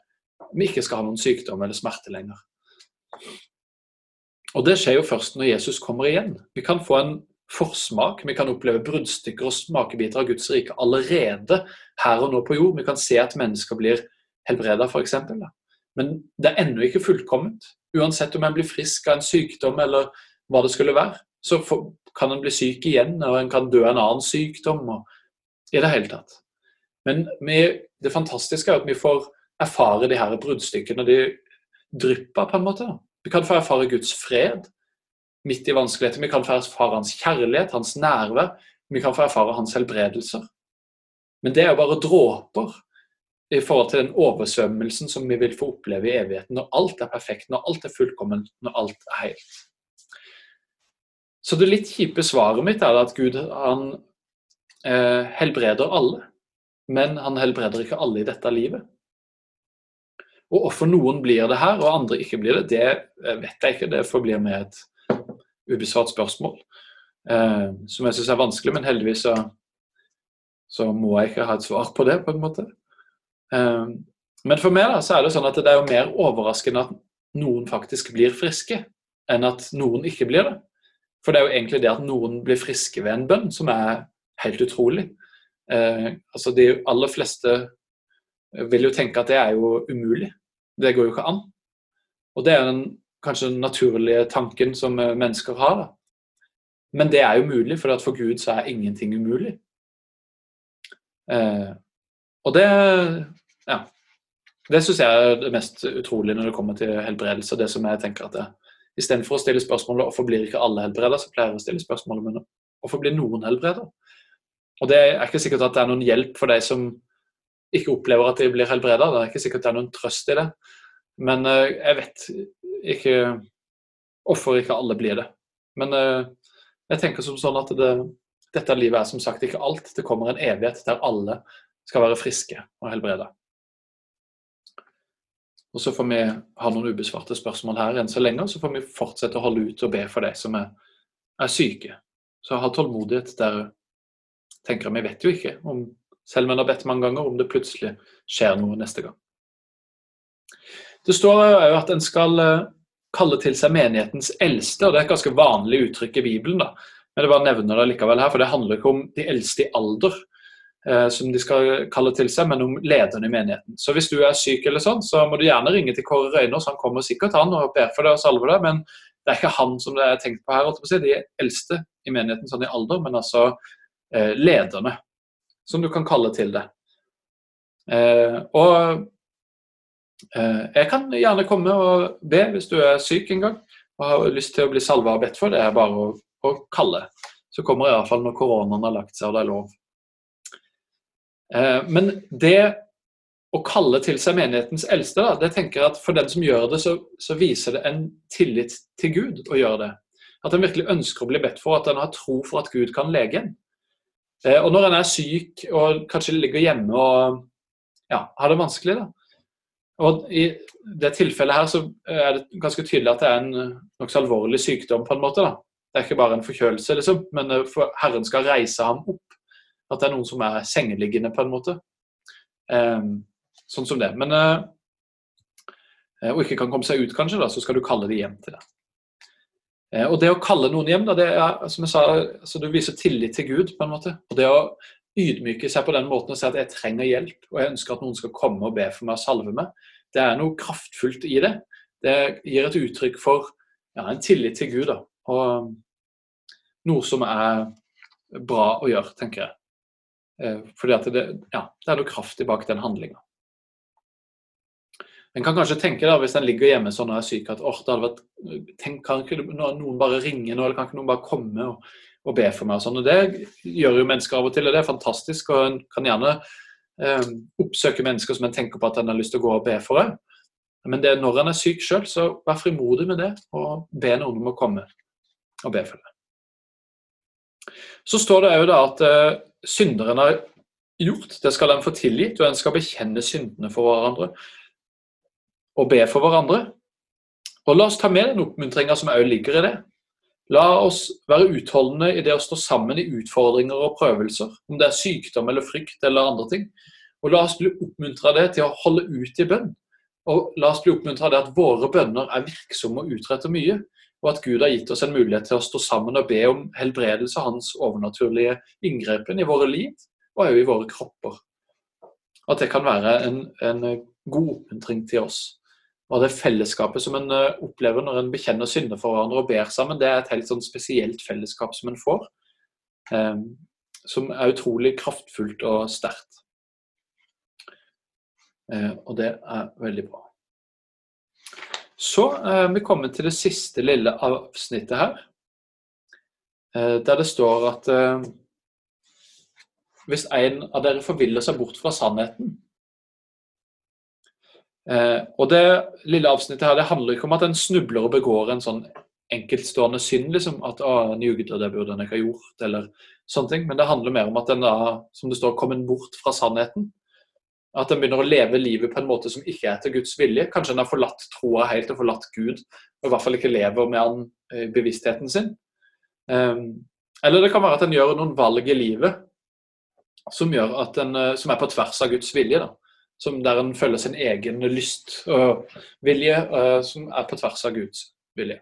vi ikke skal ha noen sykdom eller smerte lenger. Og Det skjer jo først når Jesus kommer igjen. Vi kan få en forsmak, vi kan oppleve bruddstykker og smakebiter av Guds rike allerede her og nå på jord. Vi kan se at mennesker blir helbreda, f.eks. Men det er ennå ikke fullkomment. Uansett om en blir frisk av en sykdom eller hva det skulle være, så kan en bli syk igjen, og en kan dø av en annen sykdom. Og i det hele tatt. Men det fantastiske er at vi får erfare de her bruddstykkene, de drypper på en måte. Vi kan få erfare Guds fred midt i vanskeligheter. Vi kan få erfare hans kjærlighet, hans nærvær. Vi kan få erfare hans helbredelser. Men det er jo bare dråper i forhold til den oversvømmelsen som vi vil få oppleve i evigheten, når alt er perfekt, når alt er fullkomment, når alt er helt. Så det litt kjipe svaret mitt er at Gud han eh, helbreder alle, men han helbreder ikke alle i dette livet. Og hvorfor noen blir det her, og andre ikke blir det, det eh, vet jeg ikke. Det forblir med et ubesvart spørsmål, eh, som jeg syns er vanskelig, men heldigvis så, så, må jeg ikke ha et svar på det, på en måte. Eh, men for meg da, så er det sånn at det er jo mer overraskende at noen faktisk blir friske, enn at noen ikke blir det. For det er jo egentlig det at noen blir friske ved en bønn, som er helt utrolig. Eh, altså De aller fleste vil jo tenke at det er jo umulig. Det går jo ikke an. Og det er den kanskje den naturlige tanken som eh, mennesker har. Da. Men det er jo mulig, for for Gud så er ingenting umulig. Eh, og det ja, det syns jeg er det mest utrolige når det kommer til helbredelse. Det som jeg tenker at det, Istedenfor å stille spørsmålet hvorfor blir ikke alle helbreda, så pleier jeg å stille spørsmålet men hvorfor blir noen helbreda? Og Det er ikke sikkert at det er noen hjelp for de som ikke opplever at de blir helbreda. Det er ikke sikkert det er noen trøst i det. Men uh, jeg vet ikke hvorfor ikke alle blir det. Men uh, jeg tenker som sånn at det, dette livet er som sagt ikke alt. Det kommer en evighet der alle skal være friske og helbreda. Og så får vi ha noen ubesvarte spørsmål her enn så lenge, og så får vi fortsette å holde ut og be for de som er, er syke. Så ha tålmodighet der tenker jeg, Vi vet jo ikke, om, selv om en har bedt mange ganger, om det plutselig skjer noe neste gang. Det står jo at en skal eh, kalle til seg menighetens eldste, og det er et ganske vanlig uttrykk i Bibelen. da. Men jeg bare nevner det likevel her, for det handler ikke om de eldste i alder. Eh, som de skal kalle til seg, men om lederen i menigheten. Så hvis du er syk, eller sånn, så må du gjerne ringe til Kåre Røynås. Han kommer sikkert han og ber for deg og salver deg, men det er ikke han som det er tenkt på her. Si. De eldste i menigheten sånn i alder, men altså eh, lederne, som du kan kalle til det. Eh, og jeg kan gjerne komme og be hvis du er syk en gang og har lyst til å bli salva og bedt for. Det er bare å, å kalle. Så kommer jeg iallfall når koronaen har lagt seg og det er lov. Eh, men det å kalle til seg menighetens eldste, da, det tenker jeg at for den som gjør det, så, så, viser det en tillit til Gud å gjøre det. At en virkelig ønsker å bli bedt for, at en har tro for at Gud kan lege en. Eh, og når en er syk og kanskje ligger hjemme og ja, har det vanskelig, da. Og I det tilfellet her så er det ganske tydelig at det er en nokså alvorlig sykdom. på en måte da. Det er ikke bare en forkjølelse, liksom, men eh, Herren skal reise ham opp. At det er noen som er sengeliggende, på en måte. Um, sånn som det. Men Og ikke kan komme seg ut, kanskje, da, så skal du kalle dem hjem til. Uh, og det å kalle noen hjem, da, det er, som jeg sa, altså, du viser tillit til Gud, på en måte. Og det å ydmyke seg på den måten og si at jeg trenger hjelp, og jeg ønsker at noen skal komme og be for meg og salve meg, det er noe kraftfullt i det. Det gir et uttrykk for ja, en tillit til Gud, da. Og noe som er bra å gjøre, tenker jeg. Eh, fordi at det, ja, det er noe kraftig bak den handlinga. En kan kanskje tenke da, hvis en ligger hjemme sånn og er syk, at det hadde vært, tenk, kan ikke noen bare ringe nå, eller kan ikke noen bare komme og, og be for meg? og sånn, og Det gjør jo mennesker av og til, og det er fantastisk. og En kan gjerne eh, oppsøke mennesker som en tenker på at en har lyst til å gå og be for. Det. Men det, når en er syk sjøl, så vær frimodig med det, og be noen om å komme og be for deg. Så står det òg at eh, synderen har gjort, det skal en få tilgitt, og en skal bekjenne syndene for hverandre og be for hverandre. Og La oss ta med den oppmuntringa som òg ligger i det. La oss være utholdende i det å stå sammen i utfordringer og prøvelser, om det er sykdom eller frykt eller andre ting. Og la oss bli oppmuntra det til å holde ut i bønn. Og la oss bli oppmuntra det at våre bønner er virksomme og utretter mye. Og at Gud har gitt oss en mulighet til å stå sammen og be om helbredelse av hans overnaturlige inngrepen i våre liv og òg i våre kropper. At det kan være en, en god oppmuntring til oss. Og det fellesskapet som en eh, opplever når en bekjenner synder for hverandre og ber sammen, det er et helt sånn spesielt fellesskap som en får. Eh, som er utrolig kraftfullt og sterkt. Eh, og det er veldig bra. Så er vi kommer til det siste lille avsnittet her. Der det står at hvis en av dere forviller seg bort fra sannheten eh, Og det lille avsnittet her, det handler ikke om at en snubler og begår en sånn enkeltstående synd, liksom, at å, en jugde, det burde en ikke ha gjort, eller sånne ting. Men det handler mer om at en da, som det står, kommer bort fra sannheten. At en begynner å leve livet på en måte som ikke er etter Guds vilje. Kanskje en har forlatt troa helt og forlatt Gud, og i hvert fall ikke lever med han i bevisstheten sin. Um, eller det kan være at en gjør noen valg i livet som, en, den, som er på tvers av Guds vilje. Da. Som der en følger sin egen lyst og vilje, uh, som er på tvers av Guds vilje.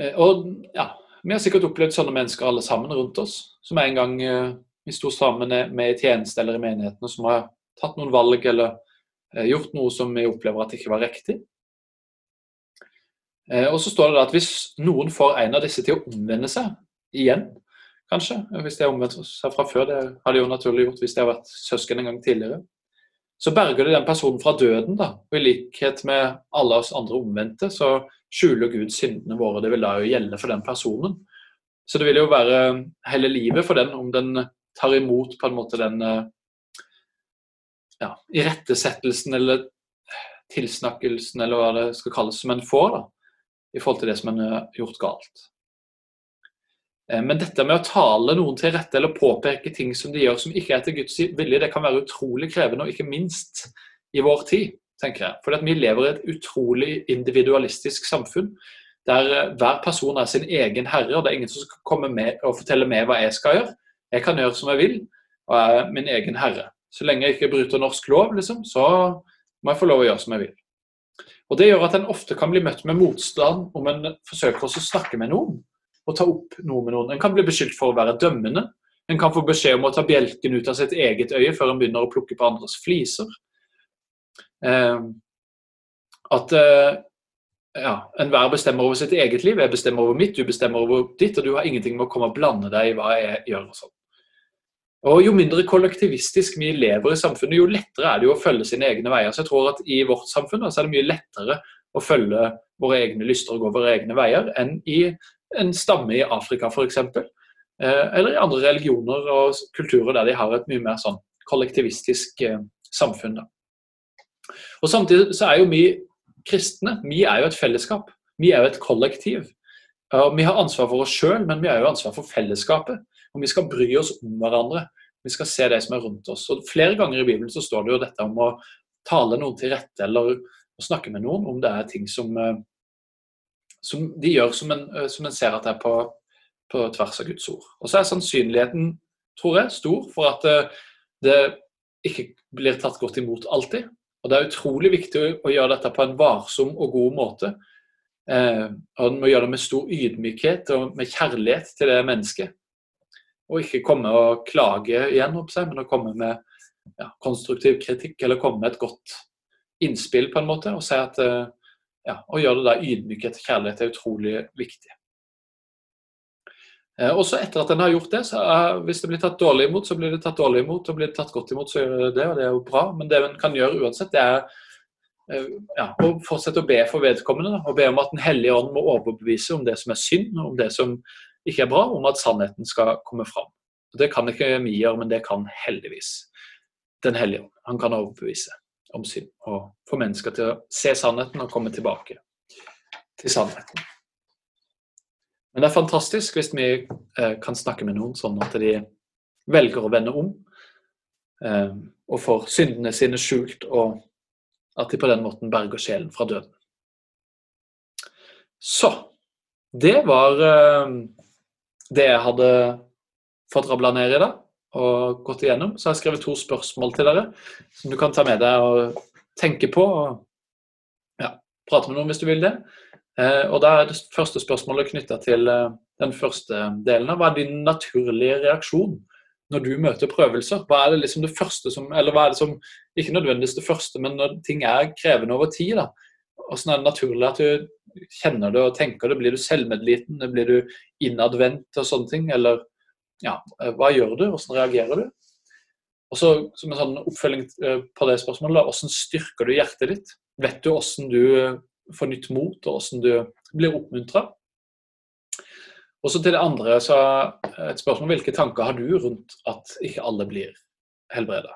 Uh, og ja, Vi har sikkert opplevd sånne mennesker alle sammen rundt oss, som en gang uh, vi sto sammen med i tjeneste eller i menigheten, som har tatt noen valg eller eh, gjort noe som vi opplever at ikke var riktig. Eh, og så står det at hvis noen får en av disse til å omvende seg igjen, kanskje, hvis de har omvendt seg fra før, det har de jo naturlig gjort hvis de har vært søsken en gang tidligere, så berger de den personen fra døden. da, og I likhet med alle oss andre omvendte, så skjuler Gud syndene våre. Det vil da jo gjelde for den personen. Så det vil jo være hele livet for den om den tar imot på en måte den ja, irettesettelsen eller tilsnakkelsen, eller hva det skal kalles, som en får da, i forhold til det som en har gjort galt. Eh, men dette med å tale noen til rette eller påpeke ting som de gjør som ikke er til Guds vilje, det kan være utrolig krevende, og ikke minst i vår tid. tenker jeg. For vi lever i et utrolig individualistisk samfunn der eh, hver person er sin egen herre, og det er ingen som skal komme med og fortelle meg hva jeg skal gjøre. Jeg kan gjøre som jeg vil, og er min egen herre. Så lenge jeg ikke bryter norsk lov, liksom, så må jeg få lov å gjøre som jeg vil. Og Det gjør at en ofte kan bli møtt med motstand om en forsøker å snakke med noen og ta opp noe med noen. En kan bli beskyldt for å være dømmende. En kan få beskjed om å ta bjelken ut av sitt eget øye før en begynner å plukke på andres fliser. Eh, at eh, ja, enhver bestemmer over sitt eget liv. Jeg bestemmer over mitt, du bestemmer over ditt, og du har ingenting med å komme og blande deg i hva jeg gjør. og sånn. Og Jo mindre kollektivistisk vi lever i samfunnet, jo lettere er det jo å følge sine egne veier. Så jeg tror at I vårt samfunn så er det mye lettere å følge våre egne lyster og gå våre egne veier enn i en stamme i Afrika f.eks. Eh, eller i andre religioner og kulturer der de har et mye mer sånn kollektivistisk eh, samfunn. Da. Og Samtidig så er jo vi kristne vi er jo et fellesskap. Vi er jo et kollektiv. Vi har ansvar for oss sjøl, men vi har jo ansvar for fellesskapet. Og vi skal bry oss om hverandre. Vi skal se de som er rundt oss. Og Flere ganger i Bibelen så står det jo dette om å tale noen til rette eller å snakke med noen om det er ting som, eh, som de gjør som en, eh, som en, ser at det er på, på tvers av Guds ord. Og så er sannsynligheten, tror jeg, stor for at det, eh, det ikke blir tatt godt imot alltid. Og Det er utrolig viktig å gjøre dette på en varsom og god måte. Eh, og En må gjøre det med stor ydmykhet og med kjærlighet til det mennesket. Og ikke komme og klage igjen, seg, men å komme med ja, konstruktiv kritikk eller komme med et godt innspill på en måte. Og si at eh, ja, å gjøre det der ydmykhet og kjærlighet er utrolig viktig. Eh, og så etter at en har gjort det, så er, hvis det blir tatt dårlig imot, så blir det tatt dårlig imot. Og blir det tatt godt imot, så gjør det det, og det er jo bra. Men det en kan gjøre uansett, det er eh, ja, å fortsette å be for vedkommende. Og be om at Den hellige ånd må overbevise om det som er synd, om det som ikke er bra, om at sannheten skal komme fram. Og Det kan ikke vi gjøre, men det kan heldigvis Den hellige ånd. Han kan overbevise om synd og få mennesker til å se sannheten og komme tilbake til sannheten. Men det er fantastisk hvis vi eh, kan snakke med noen sånn at de velger å vende om eh, og får syndene sine skjult, og at de på den måten berger sjelen fra døden. Så det var eh, det jeg hadde fått rabla ned i dag og gått igjennom. Så jeg har skrevet to spørsmål til dere som du kan ta med deg og tenke på. og ja, Prate med noen hvis du vil det. Eh, og da er det første spørsmålet knytta til eh, den første delen. av Hva er din naturlige reaksjon når du møter prøvelser? Hva er det liksom det første som Eller hva er det som Ikke nødvendigvis det første, men når ting er krevende over tid, da. Åssen er det naturlig at du kjenner det og tenker det? Blir du selvmedliten? Blir du innadvendt og sånne ting? Eller ja, eh, hva gjør du? Hvordan reagerer du? Og så Som en sånn oppfølging på det spørsmålet, hvordan styrker du hjertet ditt? Vet du hvordan du får nytt mot, og hvordan du blir oppmuntra. Og så til det andre så et spørsmål hvilke tanker har du rundt at ikke alle blir helbreda?